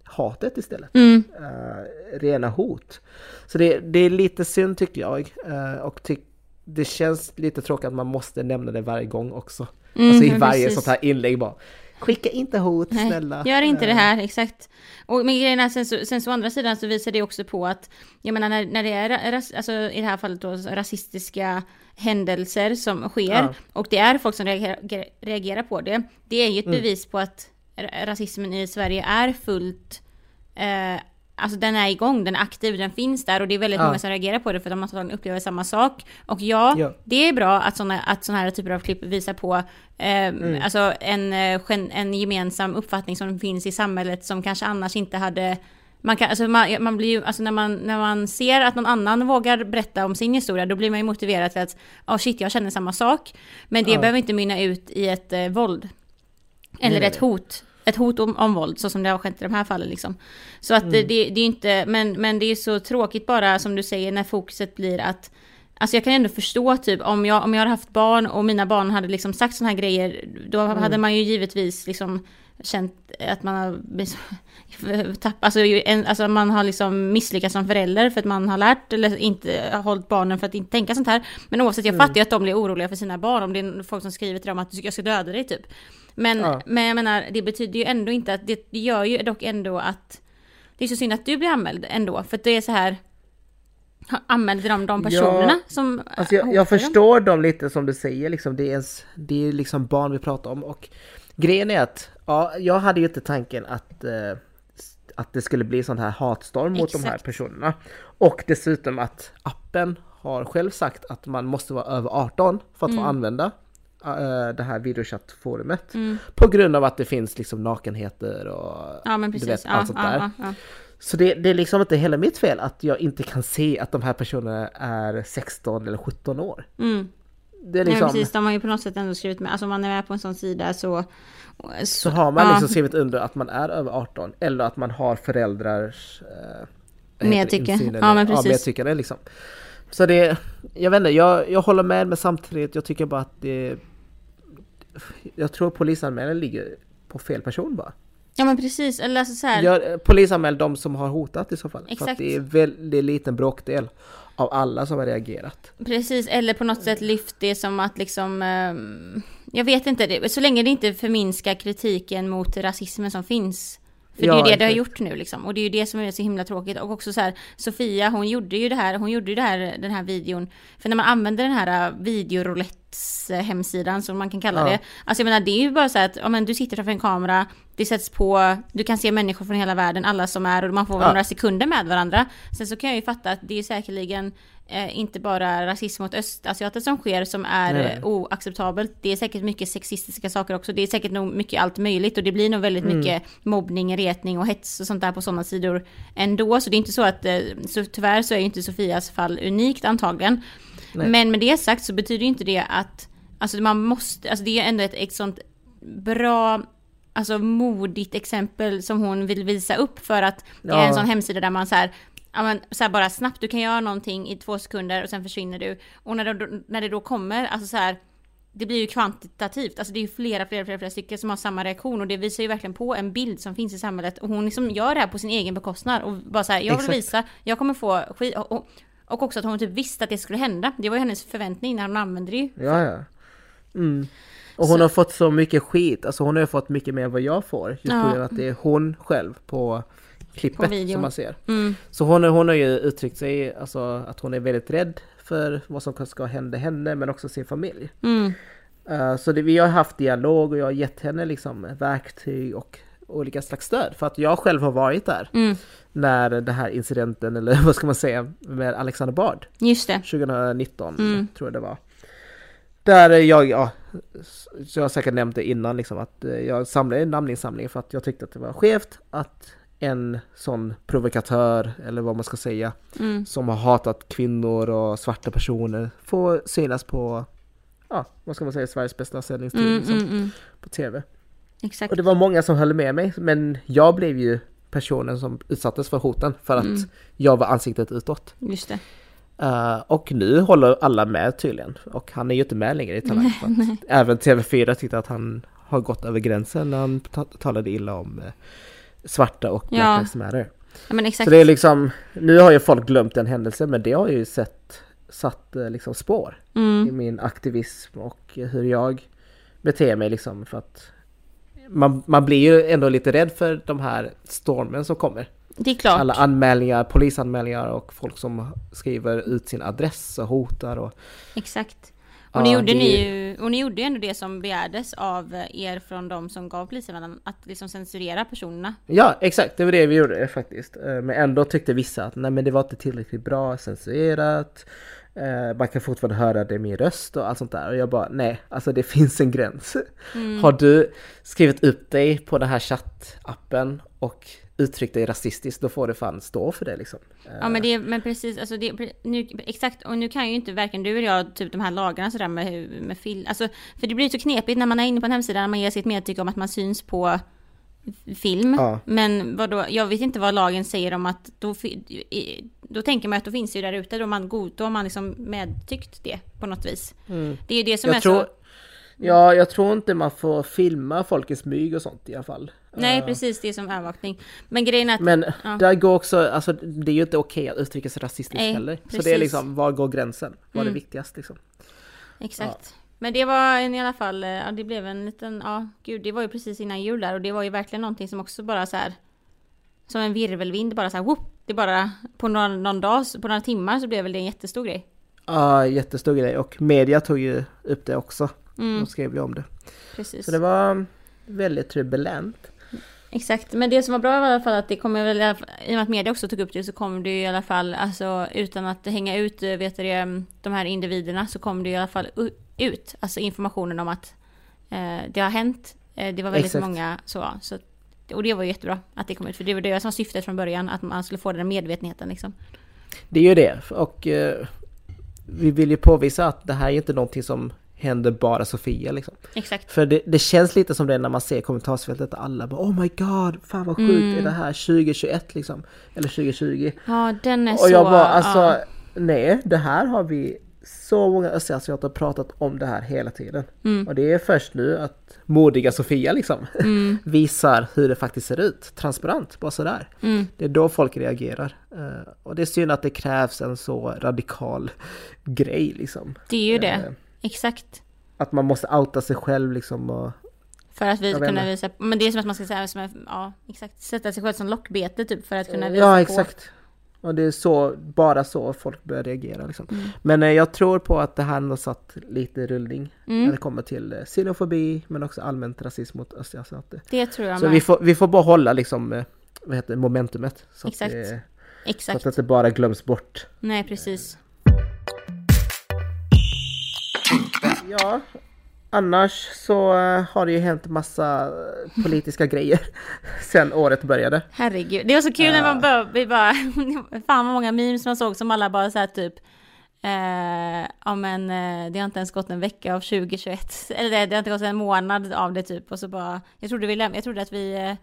hatet istället. Mm. Eh, rena hot. Så det, det är lite synd tycker jag. Eh, och ty, det känns lite tråkigt att man måste nämna det varje gång också. Mm, alltså i varje precis. sånt här inlägg bara. Skicka inte hot Nej, snälla. Gör inte det här, exakt. Och men grejen är, sen så, sen så å andra sidan så visar det också på att, jag menar när, när det är, ra- ras, alltså i det här fallet då rasistiska händelser som sker Ja. och det är folk som reagerar, reagerar på det. Det är ju ett bevis på att ra- rasismen i Sverige är fullt eh, Alltså den är igång, den är aktiv, den finns där och det är väldigt Ja. många som reagerar på det för att de antagligen upplever samma sak. Och ja, Ja. det är bra att sådana att såna här typer av klipp visar på eh, alltså en, eh, en gemensam uppfattning som finns i samhället som kanske annars inte hade man, kan, alltså man, man blir ju, alltså när man, när man ser att någon annan vågar berätta om sin historia, då blir man ju motiverad till att, oh shit, jag känner samma sak. Men det Ja. behöver inte mynna ut i ett eh, våld. Eller Nej, nej, ett hot. Ett hot om, om våld, så som det har skett i de här fallen liksom. Så att det, det är inte, men, men det är så tråkigt bara som du säger när fokuset blir att Alltså jag kan ändå förstå typ om jag, om jag hade haft barn och mina barn hade liksom sagt såna här grejer, då hade man ju givetvis liksom känt att man har tappat, alltså, en, alltså man har liksom misslyckats som förälder för att man har lärt eller inte har hållit barnen för att inte tänka sånt här. Men oavsett, jag fattar ju att de blir oroliga för sina barn om det är folk som skriver till dem att jag ska döda dig typ. Men, Ja. men jag menar, det betyder ju ändå inte att, det, det gör ju dock ändå att det är så synd att du blir anmäld ändå, för att det är så här Anmälde de de personerna Ja, som Alltså jag, jag förstår dem lite som du säger, liksom, det, är ens, det är liksom barn vi pratar om. Och grejen är att ja, jag hade ju inte tanken att, eh, att det skulle bli sån här hatstorm mot de här Exakt. personerna. Och dessutom att appen har själv sagt att man måste vara över 18 för att Mm. få använda det här videochattforumet. Mm. På grund av att det finns liksom nakenheter och Ja precis. vet, ja, allt sånt ja, där. Ja. Så det, det är liksom inte hela mitt fel att jag inte kan se att de här personerna är 16 eller 17 år. Mm. Det är Nej, liksom, precis, de har ju på något sätt ändå skrivit med, alltså om man är med på en sån sida så... så har man liksom skrivit under att man är över 18 eller att man har föräldrars eh, Medtycke. Ja, men precis. Ja, medtyckande liksom. Så det, jag vet inte, jag, jag håller med men samtidigt jag tycker bara att det jag tror polisanmälan ligger på fel person bara. Ja men precis, eller alltså så här, Gör, polisanmäl de som har hotat i så fall. För Exakt. att det är väldigt liten bråkdel av alla som har reagerat. Precis, eller på något sätt lyft det som att liksom... ehm, jag vet inte, så länge det inte förminskar kritiken mot rasismen som finns. För Ja, det är ju det det har exakt. gjort nu liksom. Och det är ju det som är så himla tråkigt. Och också så här, Sofia hon gjorde ju det här, hon gjorde ju det här, den här videon. För när man använder den här äh, videoroulettes äh, hemsidan som man kan kalla Ja. det. Alltså jag menar det är ju bara så att, ja men du sitter framför en kamera, det sätts på, du kan se människor från hela världen, alla som är, och man får Ja. några sekunder med varandra. Sen så kan jag ju fatta att det är säkerligen eh, inte bara rasism mot östasiater som sker som är Nej. oacceptabelt. Det är säkert mycket sexistiska saker också. Det är säkert nog mycket allt möjligt och det blir nog väldigt Mm. mycket mobbning, retning och hets och sånt där på sådana sidor ändå. Så det är inte så att, eh, så tyvärr så är ju inte Sofias fall unikt antagligen. Nej. Men med det sagt så betyder inte det att, alltså man måste, alltså det är ändå ett, ett sånt bra Alltså modigt exempel som hon vill visa upp för att det är Ja. en sån hemsida där man så här, ja men så här bara snabbt, du kan göra någonting i två sekunder och sen försvinner du. Och när det, när det då kommer, alltså så här, det blir ju kvantitativt, alltså det är ju flera, flera, flera, flera stycken som har samma reaktion och det visar ju verkligen på en bild som finns i samhället och hon liksom gör det här på sin egen bekostnad och bara så här, jag vill Exakt. visa, jag kommer få skit och, och, och också att hon typ visste att det skulle hända. Det var ju hennes förväntning när hon använde det ju. Ja, ja. Mm. Och hon Så- har fått så mycket skit, alltså hon har ju fått mycket mer än vad jag får. Just Ja. på grund av att det är hon själv på klippet På som man ser. Mm. Så hon, hon har ju uttryckt sig, alltså att hon är väldigt rädd för vad som ska hända henne men också sin familj. Mm. Eh, så det, vi har haft dialog och jag har gett henne liksom verktyg och olika slags stöd. För att jag själv har varit där Mm. när den här incidenten, eller vad ska man säga, med Alexander Bard Just det. 2019 Mm. tror jag det var. Där jag, ja, jag har säkert nämnt det innan liksom att eh, jag samlade en namninsamling för att jag tyckte att det var skevt att en sån provokatör, eller vad man ska säga, Mm. som har hatat kvinnor och svarta personer får synas på, ja, vad ska man säga, Sveriges bästa sändningstid Mm, liksom, mm, mm. på TV. Exakt. Och det var många som höll med mig, men jag blev ju personen som utsattes för hoten för att Mm. jag var ansiktet utåt. Just det. Uh, och nu håller alla med tydligen. Och han är ju inte med längre i Talang. Även TV4 tyckte att han har gått över gränsen när han ta- talade illa om eh, svarta och Black Ja. Lives Matter. Ja men exakt. Så det är liksom, nu har ju folk glömt den händelsen men det har ju sett, satt eh, liksom spår i Mm. min aktivism och hur jag beter mig liksom för att man, man blir ju ändå lite rädd för de här stormen som kommer. Det är klart. Alla anmälningar, polisanmälningar och folk som skriver ut sin adress och hotar och Exakt. Ja, Och, ni gjorde det ni ju, och ni gjorde ju ändå det som begärdes av er från de som gav polisanmälan, att liksom censurera personerna. Ja, exakt, det var det vi gjorde faktiskt. Eh, Men ändå tyckte vissa att nej men det var inte tillräckligt bra censurerat. Eh, Man kan fortfarande höra det i min röst och allt sånt där. Och jag bara nej, alltså det finns en gräns. Mm. Har du skrivit upp dig på den här chattappen och uttryckt dig rasistiskt, då får du fan stå för det liksom. Eh, Ja men det, men precis, alltså det, nu, exakt, och nu kan ju inte varken du eller jag typ de här lagarna sådär med, med film, alltså för det blir så knepigt när man är inne på en hemsida när man ger sitt medtycke om att man syns på film. Ja. Men vadå, jag vet inte vad lagen säger om att då, då tänker man att då finns det ju där ute, då man god, då har man liksom medtyckt det på något vis. Mm. Det är ju det som är Jag tror, så... ja, jag tror inte man får filma folk i smyg och sånt i alla fall. Nej Eh, precis, det är som övervakning. Men grejen är att... Men Ja. där går också, alltså det är ju inte okej att uttrycka sig rasistiskt Nej, heller. Så det precis. är liksom, var går gränsen? Vad är Mm. det viktigast liksom? Exakt. Men det var en, i alla fall, eh, ja det blev en liten, ja gud det var ju precis innan jul där och det var ju verkligen någonting som också bara så här Som en virvelvind bara så här, whoop, Det bara på någon, någon dag, på några timmar så blev väl det en jättestor grej. Ja, jättestor grej och media tog ju upp det också. Mm, De skrev ju om det. precis. Så det var väldigt turbulent. Exakt, men det som var bra var i alla fall att det kommer väl, i och med att media också tog upp det så kom det ju i alla fall, alltså utan att hänga ut, eh, vet du de här individerna så kom det i alla fall ut. Alltså informationen om att eh, det har hänt. Eh, det var väldigt Exakt. många så. så och det var ju jättebra att det kom ut. För det var det som var syftet från början. Att man skulle få den medvetenheten liksom. Det är ju det. Och eh, vi vill ju påvisa att det här är inte någonting som händer bara Sofia liksom. Exakt. För det, det känns lite som det när man ser kommentarsfältet alla bara Oh my god, fan vad sjukt Mm. är det här 2021 liksom? Eller 2020. Ja, den är Och så... jag bara alltså, ja. nej det här har vi så många östasiater pratat om det här hela tiden. Mm. Och det är först nu att modiga Sofia liksom Mm, visar hur det faktiskt ser ut, transparent, bara sådär. mm. Det är då folk reagerar. Eh, och det är synd att det krävs en så radikal grej liksom. Det är ju Eh, det. Exakt. Att man måste outa sig själv liksom och För att vi ska kunna visa, men det är som att man ska säga, ja exakt, sätta sig själv som lockbete typ för att kunna visa Ja på. exakt. Och det är så, bara så folk börjar reagera liksom. Mm. Men eh, jag tror på att det här har satt lite rullning när Mm, det kommer till eh, xenofobi men också allmänt rasism mot östasiater. det tror jag Så med. vi får, vi får bara hålla liksom, eh, vad heter momentumet. Så Exakt. Att det, så Exakt. att det inte bara glöms bort. Nej, precis. Ja, annars så eh, har det ju hänt massa politiska grejer sen året började. Herregud. Det var så kul när man bör, vi bara, fan vad många memes man såg som alla bara såhär typ, eh, ja men eh, det har inte ens gått en vecka av 2021, eller det, det har inte gått en månad av det typ, och så bara, jag trodde vi läm- jag trodde att vi, eh,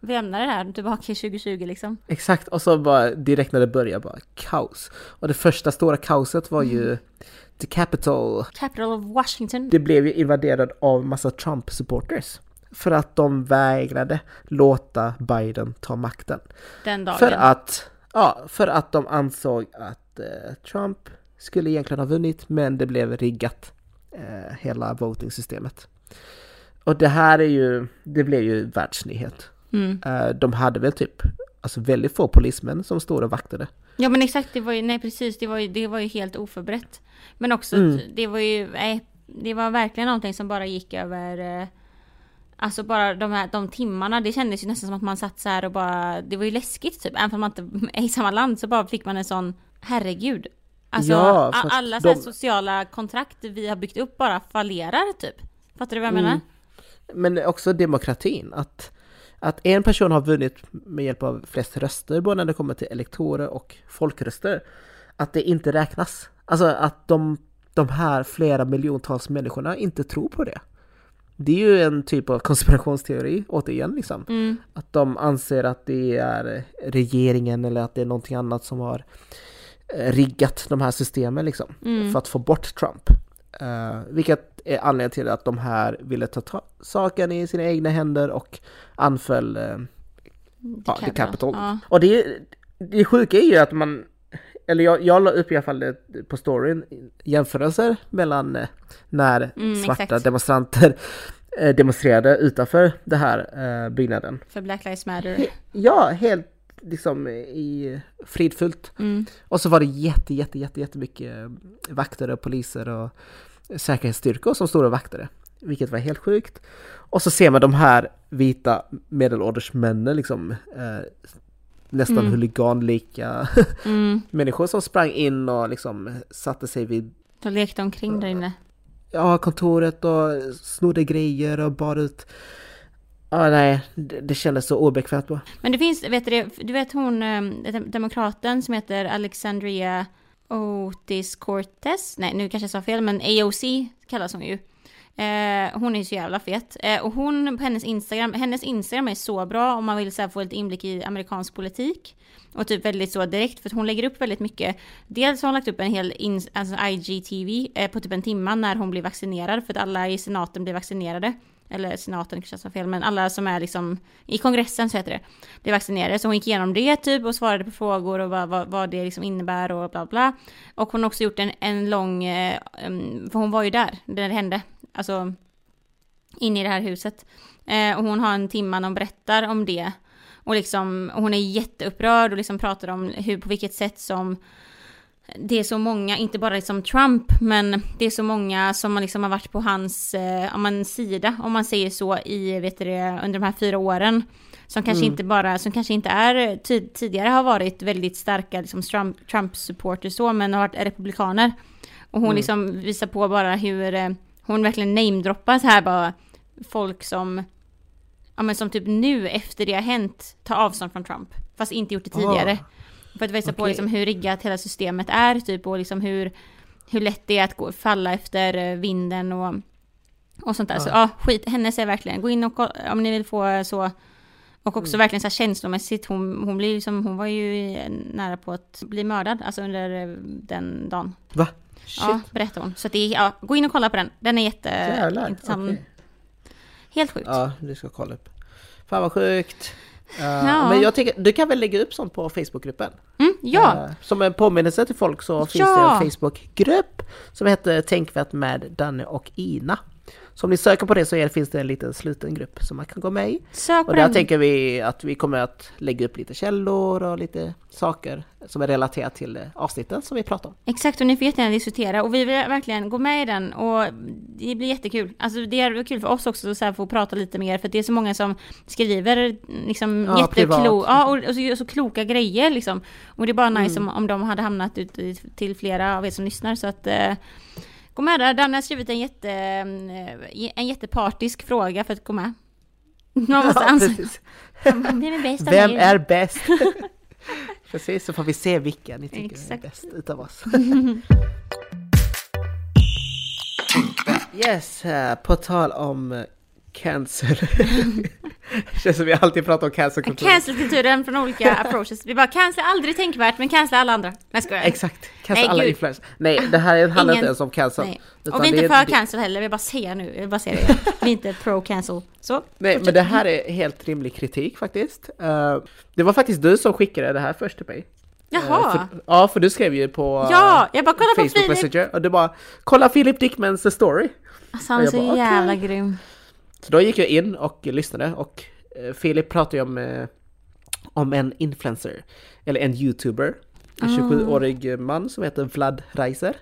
vi lämnade det här tillbaka i 2020 liksom. Exakt, och så bara direkt när det började bara kaos. Och det första stora kaoset var ju The Capitol. Capital of Washington. Det blev ju invaderad av massa Trump-supporters. För att de vägrade låta Biden ta makten. Den dagen. För att, ja, för att de ansåg att eh, Trump skulle egentligen ha vunnit, men det blev riggat. Eh, hela voting-systemet. Och det här är ju, det blev ju världsnyhet. Mm. Eh, de hade väl typ, alltså väldigt få polismän som stod och vaktade. Ja men exakt, det var ju, nej precis, det var ju, det var ju helt oförberett. Men också, Mm. det var ju, nej, det var verkligen någonting som bara gick över, eh, alltså bara de här, de timmarna, det kändes ju nästan som att man satt så här och bara, det var ju läskigt typ, även om man inte är i samma land så bara fick man en sån, herregud. Alltså Ja, alla de- sociala kontrakt vi har byggt upp bara fallerar typ. Fattar du vad jag Mm. menar? Men också demokratin, att, att en person har vunnit med hjälp av flest röster, både när det kommer till elektorer och folkröster, att det inte räknas. Alltså att de, de här flera miljontals människorna inte tror på det. Det är ju en typ av konspirationsteori, återigen liksom. Mm. Att de anser att det är regeringen eller att det är någonting annat som har eh, riggat de här systemen liksom. Mm. För att få bort Trump. Uh, vilket anledningen till att de här ville ta, saken i sina egna händer och anföll eh, ja, the Capitol. Ja. Och det, det sjuka är ju att man, eller jag, jag la upp i alla fall det på storyn, jämförelser mellan eh, när Mm, svarta exakt. demonstranter eh, demonstrerade utanför den här eh, byggnaden. För Black Lives Matter. Ja, helt liksom i fridfullt. Mm. Och så var det jätte, jätte, jätte, jättemycket vakter och poliser och säkerhetsstyrkor som stod och vaktade. Vilket var helt sjukt. Och så ser man de här vita medelålders männen liksom eh, nästan Mm. huliganlika Mm. människor som sprang in och liksom satte sig vid De lekte omkring där inne. ja, kontoret och snodde grejer och bar ut. Ja, nej, det, det kändes så obekvämt bara. Men det finns, vet du, du vet hon, eh, dem- demokraten som heter Alexandria Otis Cortez? Nej, nu kanske jag sa fel, men AOC kallas hon ju. Eh, hon är så jävla fet. Eh, och hon på hennes Instagram, hennes Instagram är så bra om man vill så här, få lite inblick i amerikansk politik. Och typ väldigt så direkt, för att hon lägger upp väldigt mycket. Dels har hon lagt upp en hel in, alltså IGTV eh, på typ en timma när hon blir vaccinerad, för att alla i senaten blir vaccinerade. Eller senaten kanske jag sa fel, men alla som är liksom i kongressen så heter det, blev vaccinerade. Så hon gick igenom det typ och svarade på frågor och vad, vad, vad det liksom innebär och bla bla. Och hon har också gjort en, en lång, eh, för hon var ju där när det hände, alltså inne i det här huset. Eh, och hon har en timma när hon berättar om det. Och liksom, och hon är jätteupprörd och liksom pratar om hur, på vilket sätt som det är så många, inte bara liksom Trump, men det är så många som liksom har varit på hans eh, om man, sida, om man säger så, i, vet du under de här fyra åren. Som kanske Mm. inte bara, som kanske inte är, ty, tidigare har varit väldigt starka liksom Trump, Trump-supporters så, men har varit republikaner. Och hon liksom visar på bara hur eh, hon verkligen namedroppar så här bara folk som, ja men som typ nu efter det har hänt tar avstånd från Trump. Fast inte gjort det tidigare. För att visa på Okej. liksom hur riggat hela systemet är typ och liksom hur, hur lätt det är att gå, falla efter eh, vinden och, och sånt där. Så Ja. ja, skit, hennes är verkligen, gå in och kolla, om ni vill få så och också verkligen så här känslomässigt, hon, hon blir liksom, hon var ju eh, nära på att bli mördad, alltså under eh, den dagen. Va? Shit. Ja, berättar hon. Så det är, ja, gå in och kolla på den. Den är jätteintressant. okej. Helt sjukt. Ja, du ska kolla upp. Fan vad sjukt. Uh, Ja. Men jag tänker, du kan väl lägga upp sånt på Facebookgruppen? Mm, ja, Eh, Som en påminnelse till folk så finns Ja. det en Facebookgrupp som heter Tänkvärt med Danne och Ina. Så om ni söker på det så är, finns det en liten sluten grupp som man kan gå med i. sök Och där den. tänker vi att vi kommer att lägga upp lite källor och lite saker som är relaterat till avsnitten som vi pratar om. Exakt, och ni får jättegärna diskutera och vi vill verkligen gå med i den och det blir jättekul. Alltså det är kul för oss också att få prata lite mer för det är så många som skriver liksom Ja, jätteklo- ja, och, och så, gör så kloka grejer liksom. Och det är bara nice Mm. om, om de hade hamnat ut till flera av er som lyssnar så att eh, Gå med där, Danne har skrivit en jätte, eh, en jättepartisk fråga för att gå med. Man måste Ja, ansöka. Vem är bäst Vem är bäst? Precis, så får vi se vilka ni tycker Exakt. är bäst utav oss. yes, eh, på tal om eh, cancer. Känns som vi alltid pratar om cancerkultur. Cancelkulturen från olika approaches. Vi bara cancel aldrig tänkvärt men cancel alla andra. Nej skojar. Exakt, cancel Nej, alla gud. influencers. Nej, det här handlar Ingen- inte ens om cancer. Nej. Och vi är inte för det- cancel heller, vi bara säger nu, vi bara säger det. Vi är inte pro cancel. Så. Nej, men det här är helt rimlig kritik faktiskt. Eh, det var faktiskt du som skickade det här först till mig. Eh, Jaha. för, ja, för du skrev ju på Ja, jag bara kolla på Facebook Filip. Messenger och du bara kolla Filip Dickmans story. Alltså han är så bara, jävla okej. grym. Så då gick jag in och lyssnade och eh, Filip pratade ju om, eh, om en influencer, eller en youtuber, en Ah. 27-årig man som heter Vlad Reiser.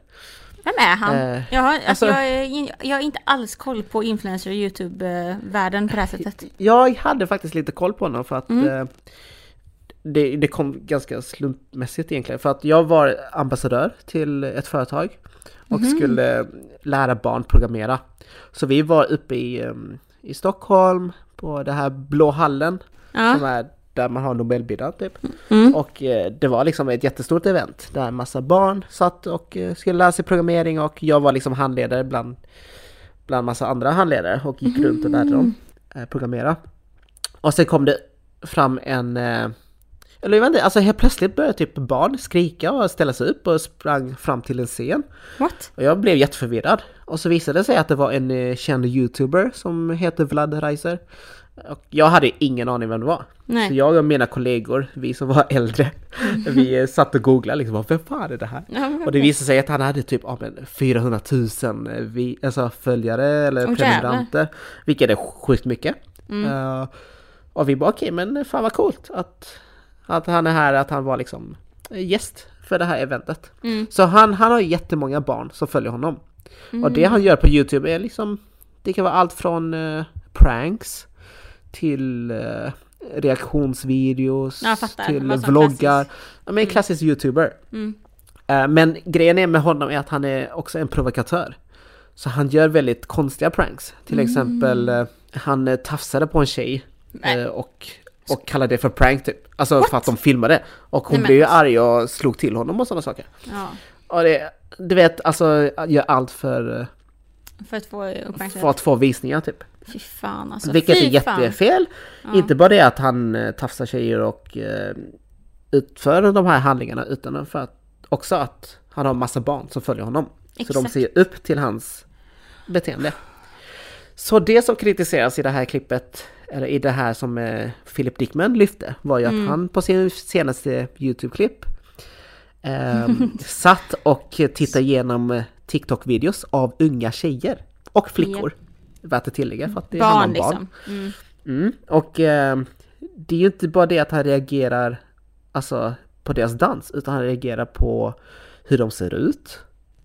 Vem är han? Eh, jag, har, alltså, alltså- jag, är jag har inte alls koll på influencer och YouTube-världen på det här sättet. Jag hade faktiskt lite koll på honom för att Mm. eh, det, det kom ganska slumpmässigt egentligen. För att jag var ambassadör till ett företag och Mhm. skulle lära barn programmera. Så vi var uppe i, eh, i Stockholm på det här Blå hallen som Ja. är där man har Nobelbildaren typ. Mm. Och eh, det var liksom ett jättestort event där en massa barn satt och eh, skulle lära sig programmering och jag var liksom handledare bland, bland massa andra handledare och gick runt och lärde dem eh, programmera. Och sen kom det fram en, eh, eller jag vet inte, alltså helt plötsligt började typ barn skrika och ställa sig upp och sprang fram till en scen. What? Och jag blev jätteförvirrad. Och så visade det sig att det var en eh, känd youtuber som heter Vlad Reiser. Och jag hade ingen aning vem det var. Nej. Så jag och mina kollegor, vi som var äldre, vi eh, satt och googlade liksom, vem fan är det här? Och det visade sig att han hade typ ja, men 400 000 eh, vi, alltså följare eller Åh, prenumeranter. Vilket är sjukt mycket. Mm. Eh, och vi bara okej, men fan vad coolt att, att han är här, att han var liksom eh, gäst för det här eventet. Mm. Så han, han har jättemånga barn som följer honom. Och Mm. det han gör på Youtube är liksom, det kan vara allt från eh, pranks till eh, reaktionsvideos, fattar. till vloggar. men en klassisk youtuber. Mm. Eh, Men grejen är med honom är att han är också en provokatör. Så han gör väldigt konstiga pranks. Till Mm. exempel, han tafsade på en tjej och, och kallade det för prank typ. Alltså What? för att de filmade. Och hon Nej, blev ju arg och slog till honom och sådana saker. Ja, Och det, du vet, alltså gör allt för, för att få för uppmärksamhet. att få visningar typ. Fy fan alltså. Vilket Fy är jättefel. Ja. Inte bara det att han eh, tafsar tjejer och eh, utför de här handlingarna utan för att också att han har massa barn som följer honom. Så de Exakt. ser upp till hans beteende. Så det som kritiseras i det här klippet, eller i det här som eh, Philip Dickman lyfte, var ju att Mm. han på sin senaste YouTube-klipp ehm, satt och tittade igenom eh, TikTok-videos av unga tjejer och flickor. Värt att tillägga för att det handlar Barn om liksom. Mm. Mm. Och eh, det är ju inte bara det att han reagerar alltså, på deras dans, utan han reagerar på hur de ser ut,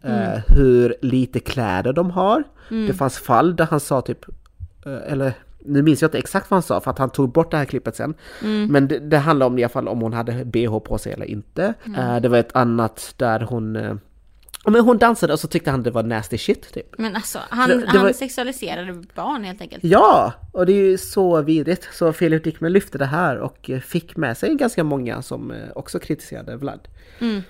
eh, hur lite kläder de har. Det fanns fall där han sa typ, eh, eller nu minns jag inte exakt vad han sa för att han tog bort det här klippet sen. Men det, det handlar om i alla fall om hon hade bh på sig eller inte. Eh, det var ett annat där hon Ja, men hon dansade och så tyckte han det var nasty shit typ. Men alltså, han, Det- det han var- sexualiserade barn helt enkelt. Ja, och det är ju så vidrigt. Så Filip Dickman lyfte det här och eh, fick med sig ganska många som också kritiserade Vlad. Mm.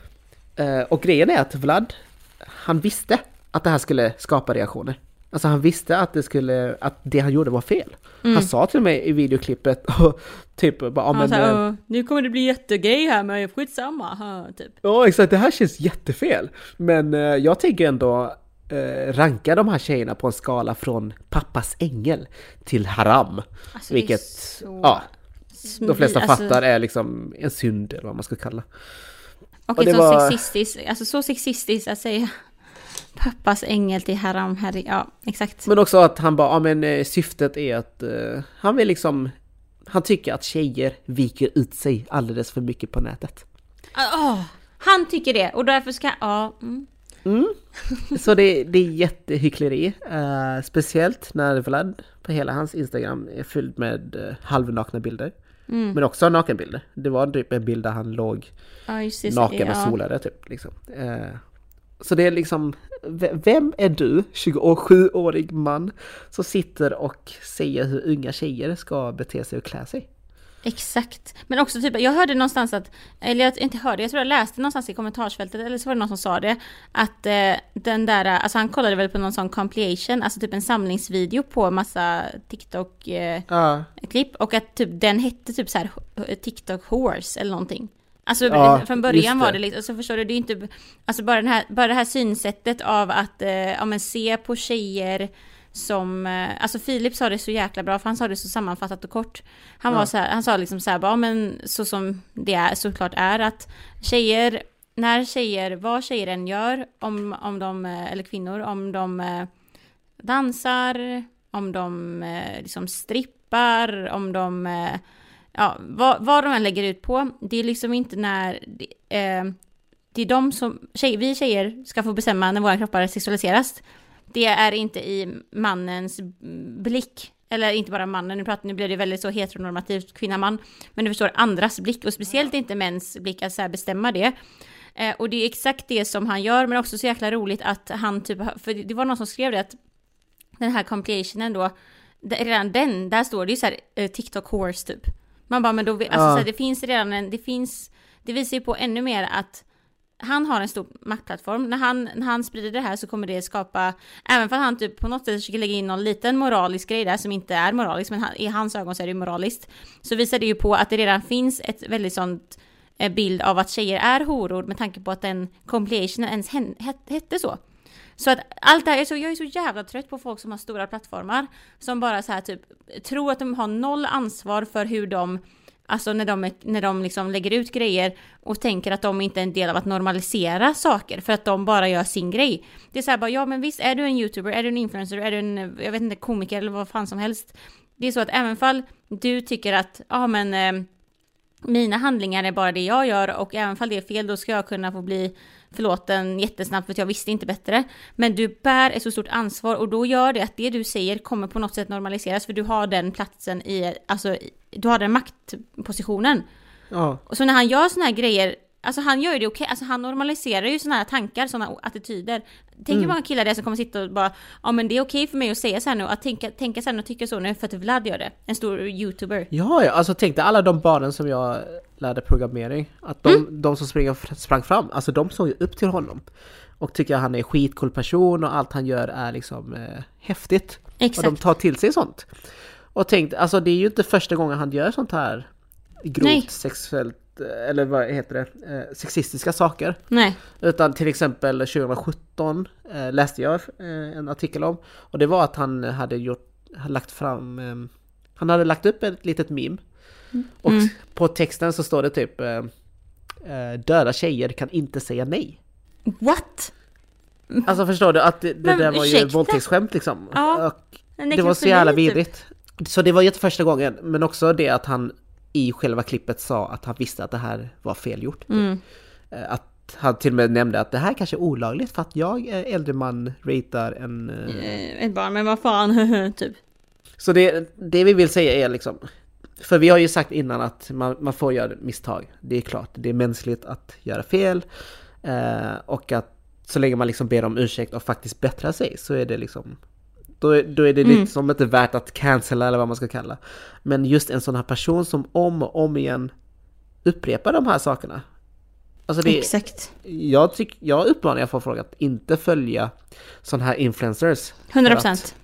Och grejen är att Vlad, han visste att det här skulle skapa reaktioner. Alltså han visste att det skulle, att det han gjorde var fel. Han sa till mig i videoklippet och typ bara, ja men... sa, eh, "Åh, nu kommer det bli jättegrej här men skitsamma, ha, typ. Ja exakt, det här känns jättefel. Men eh, jag tänker ändå eh, ranka de här tjejerna på en skala från pappas ängel till haram. Alltså, Vilket, så ja, de flesta alltså, fattar är liksom en synd eller vad man ska kalla. Och och så var- sexistiskt, alltså så sexistiskt att säga pappas ängel till haram, herre, ja exakt. Men också att han bara, ja men eh, syftet är att eh, han vill liksom, han tycker att tjejer viker ut sig alldeles för mycket på nätet. Åh, han tycker det och därför ska, ja. Mm. Så det, det är jättehyckleri. eh, speciellt när Vlad på hela hans Instagram är fylld med uh, halvnakna bilder. Mm. Men också nakenbilder. Det var typ en bild där han låg Ja, det. naken och solade typ. Liksom. Eh, så det är liksom, vem är du, 27-årig man, som sitter och säger hur unga tjejer ska bete sig och klä sig? Exakt. Men också typ, jag hörde någonstans att, eller jag inte hörde, jag tror jag läste någonstans i kommentarsfältet, eller så var det någon som sa det, att eh, den där, alltså han kollade väl på någon sån compilation, alltså typ en samlingsvideo på massa TikTok-klipp, Ja. och att typ den hette typ så här eh, TikTok horse eller någonting. Alltså Ja, från början det. var det liksom, alltså förstår du, det är inte, alltså bara, den här, bara det här synsättet av att, eh, ja men se på tjejer som, eh, alltså Filip sa det så jäkla bra för han sa det så sammanfattat och kort. Han var Ja. så här, han sa liksom så här, ja men så som det är, såklart är att tjejer, när tjejer, vad tjejer än gör, om, om de, eh, eller kvinnor, om de eh, dansar, om de eh, liksom strippar, om de, ja, vad, vad de än lägger ut på, det är liksom inte när, det, eh, det är de som, tjej, vi tjejer ska få bestämma när våra kroppar sexualiseras. Det är inte i mannens blick, eller inte bara mannen, nu, pratar, nu blir det väldigt så heteronormativt kvinna-man, men du förstår andras blick och speciellt inte mäns blick att så här bestämma det. Eh, och det är exakt det som han gör, men också så jäkla roligt att han typ, för det var någon som skrev det att den här compilationen då, redan den, där står det ju så här eh, TikTok horse typ. Man bara, men då, alltså Ja. så här, det finns redan en, det finns, det visar ju på ännu mer att han har en stor maktplattform. När han, när han sprider det här så kommer det skapa, även för att han typ på något sätt försöker lägga in någon liten moralisk grej där som inte är moralisk, men han, i hans ögon så är det moraliskt. Så visar det ju på att det redan finns ett väldigt sånt eh, bild av att tjejer är horor med tanke på att den compilationen ens hette så. Så att allt det här, är så, jag är så jävla trött på folk som har stora plattformar som bara så här typ tror att de har noll ansvar för hur de Alltså när de, när de liksom lägger ut grejer och tänker att de inte är en del av att normalisera saker för att de bara gör sin grej. Det är så här bara, ja men visst är du en youtuber, är du en influencer, är du en, jag vet inte, komiker eller vad fan som helst. Det är så att även fall du tycker att, ja men eh, mina handlingar är bara det jag gör och även fall det är fel då ska jag kunna få bli förlåten jättesnabbt för att jag visste inte bättre. Men du bär ett så stort ansvar och då gör det att det du säger kommer på något sätt normaliseras för du har den platsen i, alltså du har den maktpositionen. Ja. Och så när han gör såna här grejer, alltså han gör ju det okej, alltså han normaliserar ju såna här tankar, såna attityder. Tänk hur många killar det är som kommer sitta och bara, ja men det är okej för mig att säga så här nu, att tänka, tänka så och tycka så nu för att Vlad gör det. En stor youtuber. Ja, ja, alltså tänk dig alla de barnen som jag lärde programmering. Att de, Mm. de som springer, sprang fram, alltså de såg ju upp till honom. Och tycker att han är en skitcool person och allt han gör är liksom eh, häftigt. Och Exakt. de tar till sig sånt. Och tänk, alltså det är ju inte första gången han gör sånt här grovt Nej. sexuellt, eller vad heter det, eh, sexistiska saker. Nej. Utan till exempel 2017 eh, läste jag eh, en artikel om. Och det var att han hade gjort, hade lagt fram, eh, han hade lagt upp ett litet meme. Och Mm. på texten så står det typ eh, eh, Döda tjejer kan inte säga nej. What? Alltså förstår du att det, det Men där var ju ursäkta? våldtäktsskämt liksom. Ja, Och En det var så jävla typ. vidrigt. Så det var ju inte första gången, men också det att han i själva klippet sa att han visste att det här var fel gjort. typ. Mm. Eh, Att han till och med nämnde att det här kanske är olagligt för att jag, eh, äldre man, ratear en... Eh, Ett barn, men vad fan, typ. Så det, det vi vill säga är liksom... För vi har ju sagt innan att man, man får göra misstag. Det är klart, det är mänskligt att göra fel. Eh, och att så länge man liksom ber om ursäkt och faktiskt bättrar sig så är det liksom då är, då är det Mm. liksom inte värt att cancella eller vad man ska kalla. Men just en sån här person som om och om igen upprepar de här sakerna. Alltså det, Exakt. jag, tyck, jag uppmanar jag får fråga att inte följa sådana här influencers. 100 För procent. att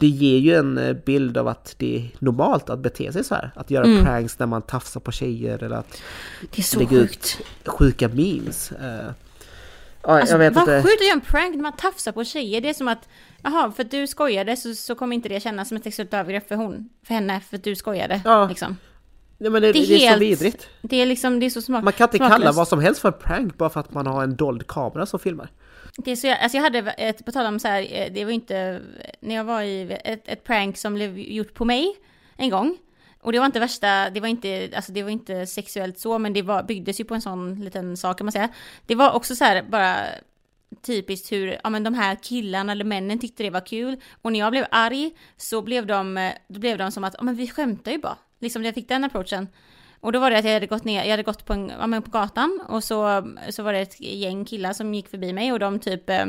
Det ger ju en eh, bild av att det är normalt att bete sig så här. Att göra Mm. pranks när man tafsar på tjejer eller att Det är så lägga ut sjukt. sjuka memes. Ja, Alltså, jag vet vad inte. sjukt att göra en prank när man tafsar på tjejer. Det är som att, jaha, för att du skojade så, så kommer inte det kännas som ett sexuellt övergrepp för hon, för henne, för att du skojade. Ja. Liksom. Ja, men det, Det det, är är, så helt- vidrigt. Det är liksom, det är så smart. Man kan inte kalla smaklöst. vad som helst för prank bara för att man har en dold kamera som filmar. Det är så jag, alltså jag hade ett, på tal om så här, eh, det var inte, när jag var i ett, ett prank som blev gjort på mig en gång. Och det var inte värsta, det var inte, alltså det var inte sexuellt så, men det var, byggdes ju på en sån liten sak kan man säga. Det var också så här bara typiskt hur, ja men de här killarna eller männen tyckte det var kul. Och när jag blev arg så blev de, då blev de som att, ja men vi skämtar ju bara. Liksom jag fick den approachen. Och då var det att jag hade gått ner, jag hade gått på, en, ja, men på gatan och så, så var det ett gäng killar som gick förbi mig och de typ eh,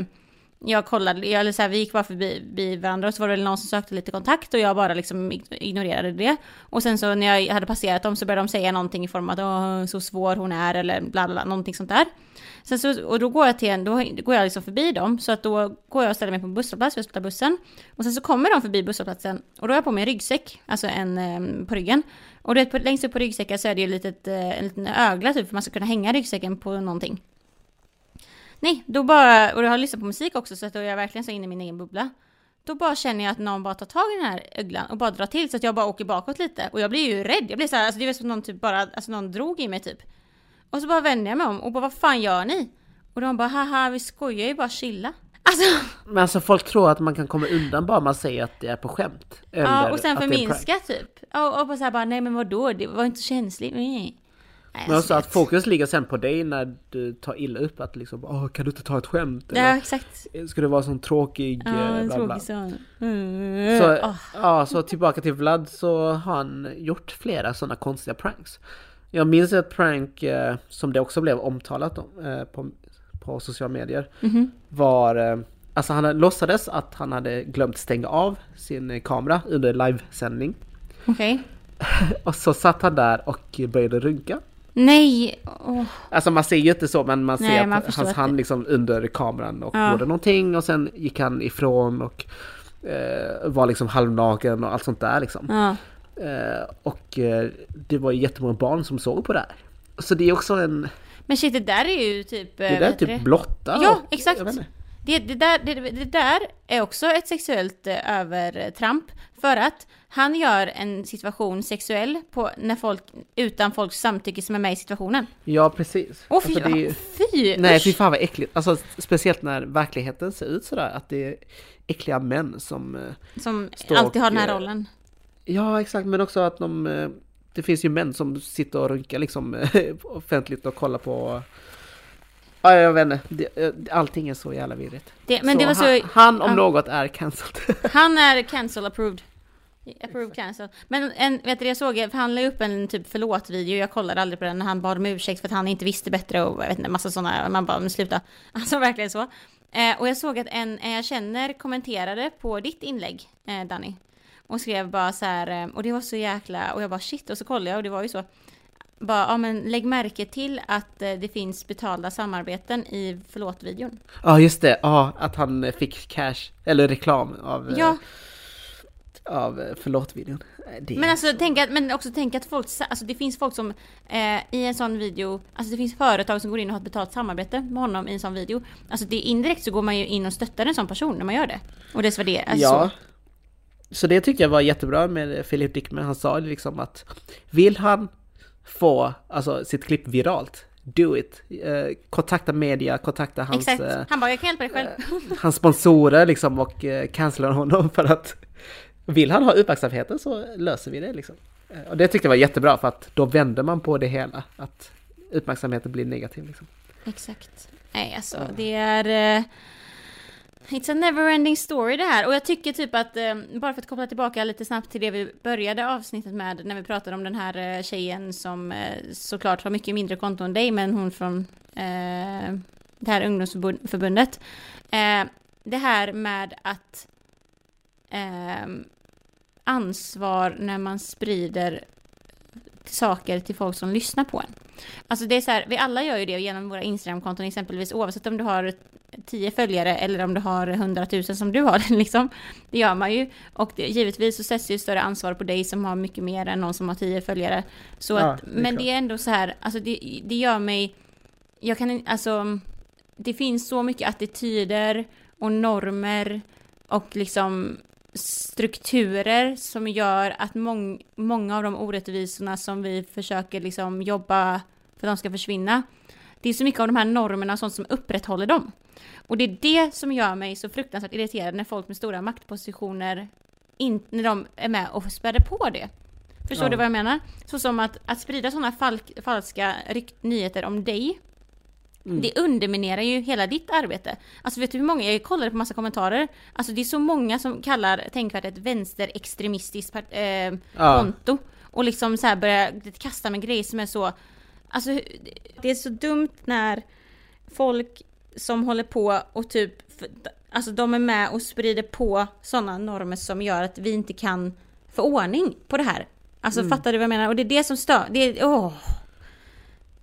jag kollade, jag, eller så här, vi gick bara förbi, varandra och så var det väl någon som sökte lite kontakt och jag bara liksom ignorerade det. Och sen så när jag hade passerat dem så började de säga någonting i form av att Åh, så svår hon är eller bla bla, någonting sånt där. Sen så, och då går jag till en, då går jag liksom förbi dem så att då går jag och ställer mig på en busshållplats för att ta bussen. Och sen så kommer de förbi busshållplatsen och då har jag på mig en ryggsäck, alltså en eh, på ryggen. Och det, på, längst upp på ryggsäcken så är det ju litet, eh, en liten ögla typ för man ska kunna hänga ryggsäcken på någonting. Nej, då bara, och jag har lyssnat på musik också så att då är jag verkligen så inne i min egen bubbla. Då bara känner jag att någon bara tar tag i den här öglan och bara drar till så att jag bara åker bakåt lite. Och jag blir ju rädd. Jag blir så här, alltså det är som någon typ bara, alltså någon drog i mig typ. Och så bara vänder jag mig om och bara vad fan gör ni? Och de bara haha vi skojar ju bara chilla. Alltså, Men alltså folk tror att man kan komma undan bara man säger att det är på skämt. Ja och sen förminska typ. Och, och bara så här bara nej men vadå det var inte känsligt. Nej. Nej, Men alltså, att fokus ligger sen på dig när du tar illa upp att liksom Åh, kan du inte ta ett skämt? Ja Eller exakt. ska du vara sån tråkig? Ja, eh, bla, bla. tråkig sån. Mm. Så, Åh. ja, så tillbaka till Vlad så har han gjort flera sådana konstiga pranks. Jag minns ett prank eh, som det också blev omtalat om eh, på, på sociala medier. Mhm. Var, eh, alltså han låtsades att han hade glömt stänga av sin kamera under livesändning. Okej. Och så satt han där och började runka. Nej. Åh. Alltså man ser ju inte så men man ser Nej, man att hans hand liksom under kameran och Ja. gjorde någonting och sen gick han ifrån och eh, var liksom halvnaken och allt sånt där liksom. Ja. Eh, och eh, det var ju jättemånga barn som såg på det här. Så det är också en... Men shit, det där är ju typ... Det där är typ blotta. Ja, och- exakt. Det, det, där, det, det där är också ett sexuellt eh, övertramp. För att han gör en situation sexuell på, när folk, utan folks samtycke som är med i situationen. Ja, precis. Åh fy, Alltså, det är fy! Nej, fy fan vad äckligt. Alltså speciellt när verkligheten ser ut sådär. Att det är äckliga män som... eh, Som alltid har och, den här eh, rollen. Ja, exakt. Men också att de... Det finns ju män som sitter och runkar liksom offentligt och kollar på... Ja, jag vet inte. Eh, Allting är så jävla virrigt. Det, men det var så... han, han om ja. något är cancelled. Han är cancel approved. Approved cancel. Men en, vet du, jag såg, för han la upp en typ förlåt-video, jag kollade aldrig på den, när han bad om ursäkt för att han inte visste bättre och jag vet inte, massa sådana, man bara, men sluta. Alltså verkligen så. Eh, och jag såg att en, en jag känner kommenterade på ditt inlägg, eh, Danny. Och skrev bara så här, eh, och det var så jäkla, och jag bara shit, och så kollade jag och det var ju så. Bara, ja men lägg märke till att eh, det finns betalda samarbeten i förlåt-videon. Ja, just det. Ja, att han eh, fick cash. Eller reklam av... eh, Ja, Av förlåt-videon. Men alltså tänk att, men också tänk att folk, alltså det finns folk som eh, i en sån video, alltså det finns företag som går in och har ett betalt samarbete med honom i en sån video. Alltså det indirekt så går man ju in och stöttar en sån person när man gör det. Och det är det, alltså ja. så. Så det tyckte jag var jättebra med Philip Dickman. Han sa liksom att vill han få alltså, sitt klipp viralt, do it. Eh, kontakta media, kontakta hans, Exakt. eh, Han bara, jag kan hjälpa dig själv. hans sponsorer liksom och eh, cancella honom för att vill han ha uppmärksamheten så löser vi det liksom. Eh, och det tyckte jag var jättebra för att då vänder man på det hela. Att uppmärksamheten blir negativ liksom. Exakt. Nej alltså det är... It's a never ending story det här. Och jag tycker typ att, eh, bara för att koppla tillbaka lite snabbt till det vi började avsnittet med, när vi pratade om den här eh, tjejen som eh, såklart har mycket mindre konto än dig, men hon från... Eh, det här ungdomsförbundet. Eh, det här med att eh, ansvar när man sprider saker till folk som lyssnar på en. Alltså det är så här, vi alla gör ju det genom våra Instagram-konton exempelvis, oavsett om du har tio följare eller om du har hundratusen som du har, liksom. Det gör man ju. Och det, givetvis så sätts ju större ansvar på dig som har mycket mer än någon som har tio följare. Så Ja, att, det men klart. det är ändå så här, alltså det, det gör mig, jag kan alltså, det finns så mycket attityder och normer och liksom strukturer som gör att mång, många av de orättvisorna som vi försöker liksom jobba för att de ska försvinna. Det är så mycket av de här normerna och sånt som upprätthåller dem. Och det är det som gör mig så fruktansvärt irriterad när folk med stora maktpositioner in, när de är med och späder på det. Förstår Ja. du vad jag menar? Så som att, att sprida sådana falk, falska rykt, nyheter om dig Mm. det underminerar ju hela ditt arbete. Alltså vet du hur många, jag kollade på massa kommentarer, alltså det är så många som kallar Tänkvärt ett vänsterextremistiskt part- eh, Ja. konto. Och liksom så här börjar kasta med grejer som är så, alltså det är så dumt när folk som håller på och typ, alltså de är med och sprider på sådana normer som gör att vi inte kan få ordning på det här. Alltså Mm. fattar du vad jag menar? Och det är det som stör, det är, åh.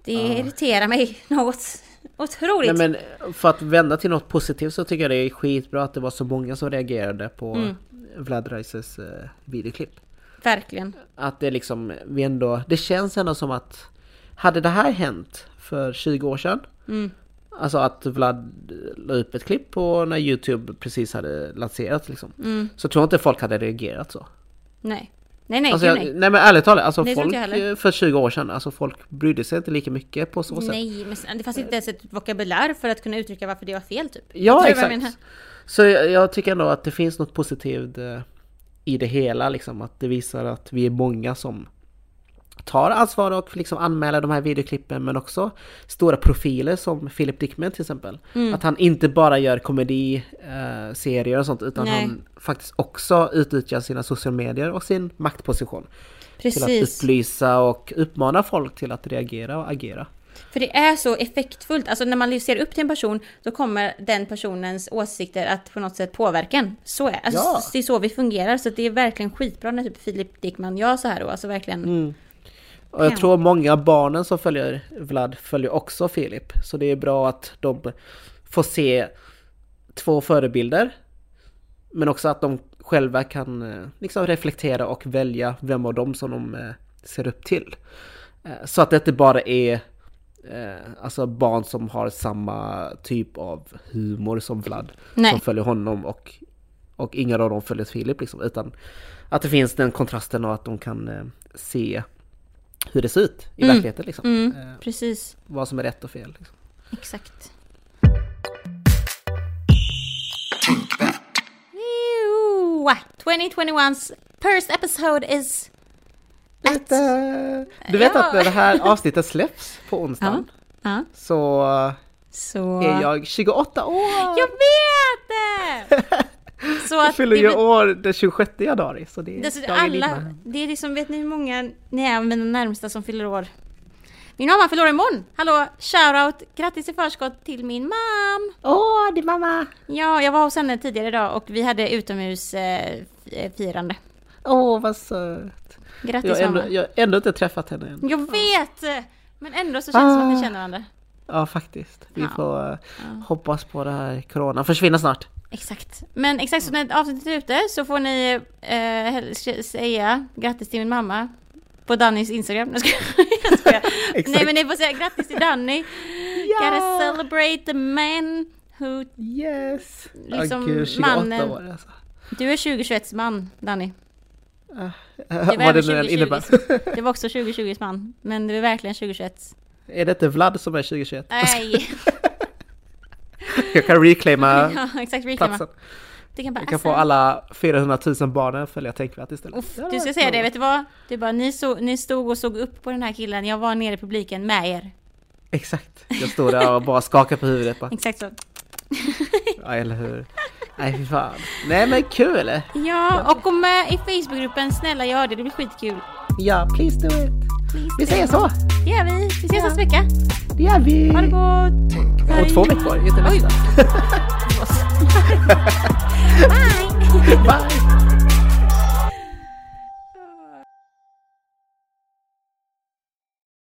Det irriterar mig något otroligt. Nej men för att vända till något positivt så tycker jag det är skitbra att det var så många som reagerade på Mm. Vlad Reises eh, videoklipp. Verkligen. Att det liksom, vi ändå, det känns ändå som att hade det här hänt för 20 år sedan Mm. Alltså att Vlad la upp ett klipp på när Youtube precis hade lanserats liksom. Mm. Så tror jag inte folk hade reagerat så. Nej. Nej, nej, alltså, jag, nej. nej men ärligt talat, alltså tror folk eh, för 20 år sedan, alltså folk brydde sig inte lika mycket på så sätt. Nej, men det fanns inte ens ett vokabulär för att kunna uttrycka varför det var fel typ. Ja, exakt. Så jag, jag tycker ändå att det finns något positivt eh, i det hela, liksom. Att det visar att vi är många som tar ansvar och liksom anmäler de här videoklippen, men också stora profiler som Philip Dickman till exempel. Mm. Att han inte bara gör komediserier eh, och sånt, utan Nej. han faktiskt också utnyttjar sina sociala medier och sin maktposition. Till att Precis. upplysa och uppmana folk till att reagera och agera. För det är så effektfullt. Alltså när man ser upp till en person, då kommer den personens åsikter att på något sätt påverka en. Så är alltså, Ja. Det är så vi fungerar. Så det är verkligen skitbra när typ Filip Dickman gör så här då. Alltså verkligen. Mm. Och jag Ja. tror många barnen som följer Vlad följer också Filip. Så det är bra att de får se två förebilder. Men också att de själva kan eh, liksom reflektera och välja vem av dem som de eh, ser upp till. Eh, Så att det inte bara är alltså barn som har samma typ av humor som Vlad. Nej. Som följer honom och, och inga av dem följer Filip liksom. Utan att det finns den kontrasten och att de kan se hur det ser ut i Mm. verkligheten liksom. Mm, Eh, precis. vad som är rätt och fel. Liksom. Exakt. Ew. 2021's first episode is... At... Du vet Ja. att när det här avsnittet släpps på onsdagen Ja, så så... är jag 28 år! Jag vet det! Så Jag att fyller det ju år den 26 januari så det är Alltså, dagen alla, innan. det är liksom, vet ni hur många ni är av mina närmsta som fyller år? Min mamma fyller år imorgon! Hallå, shoutout! Grattis i förskott till min mam! Åh, din mamma! Ja, jag var hos henne tidigare idag och vi hade utomhusfirande. Eh, firande. Åh, vad söt! Grattis Jag har ändå, mamma! jag har ändå inte träffat henne än. Jag vet! Men ändå så känns det som att Ah. ni känner varandra. Ja, faktiskt. Vi Ja. får eh, Ja. hoppas på det här corona försvinner snart. Exakt. Men exakt så när avsnittet är ute så får ni eh, säga grattis till min mamma på Dannys Instagram. Jag skojar. Nej men ni får säga grattis till Danny. Gotta celebrate the man who... Yes! Liksom Åh, gud, 28 mannen. år alltså. Du är 2021 man, Danny. Vad var det även nu än 2020. innebär. Det var också 2020 man. Men du är verkligen 2021. Är det inte Vlad som är 2021? Nej! Jag kan reclaima ja, exakt. Reclaima. platsen. Du kan bara Jag kan få alla 400 000 barnen följa Tänkvärt istället. Uff, du ska säga det, vet du vad? Du bara, ni, så, ni stod och såg upp på den här killen, jag var nere i publiken med er. Exakt. Jag stod där och bara skakade på huvudet bara. Exakt så. Ja, eller hur? Nej, fy fan. Nej, men kul! Ja, och gå med i Facebookgruppen, snälla gör det, det blir skitkul. Ja, please do it. Please vi säger så. Det gör vi. Vi ses ja. nästa vecka. Det gör vi. Ha det gott. Och två veckor, inte nästa. Bye. Bye.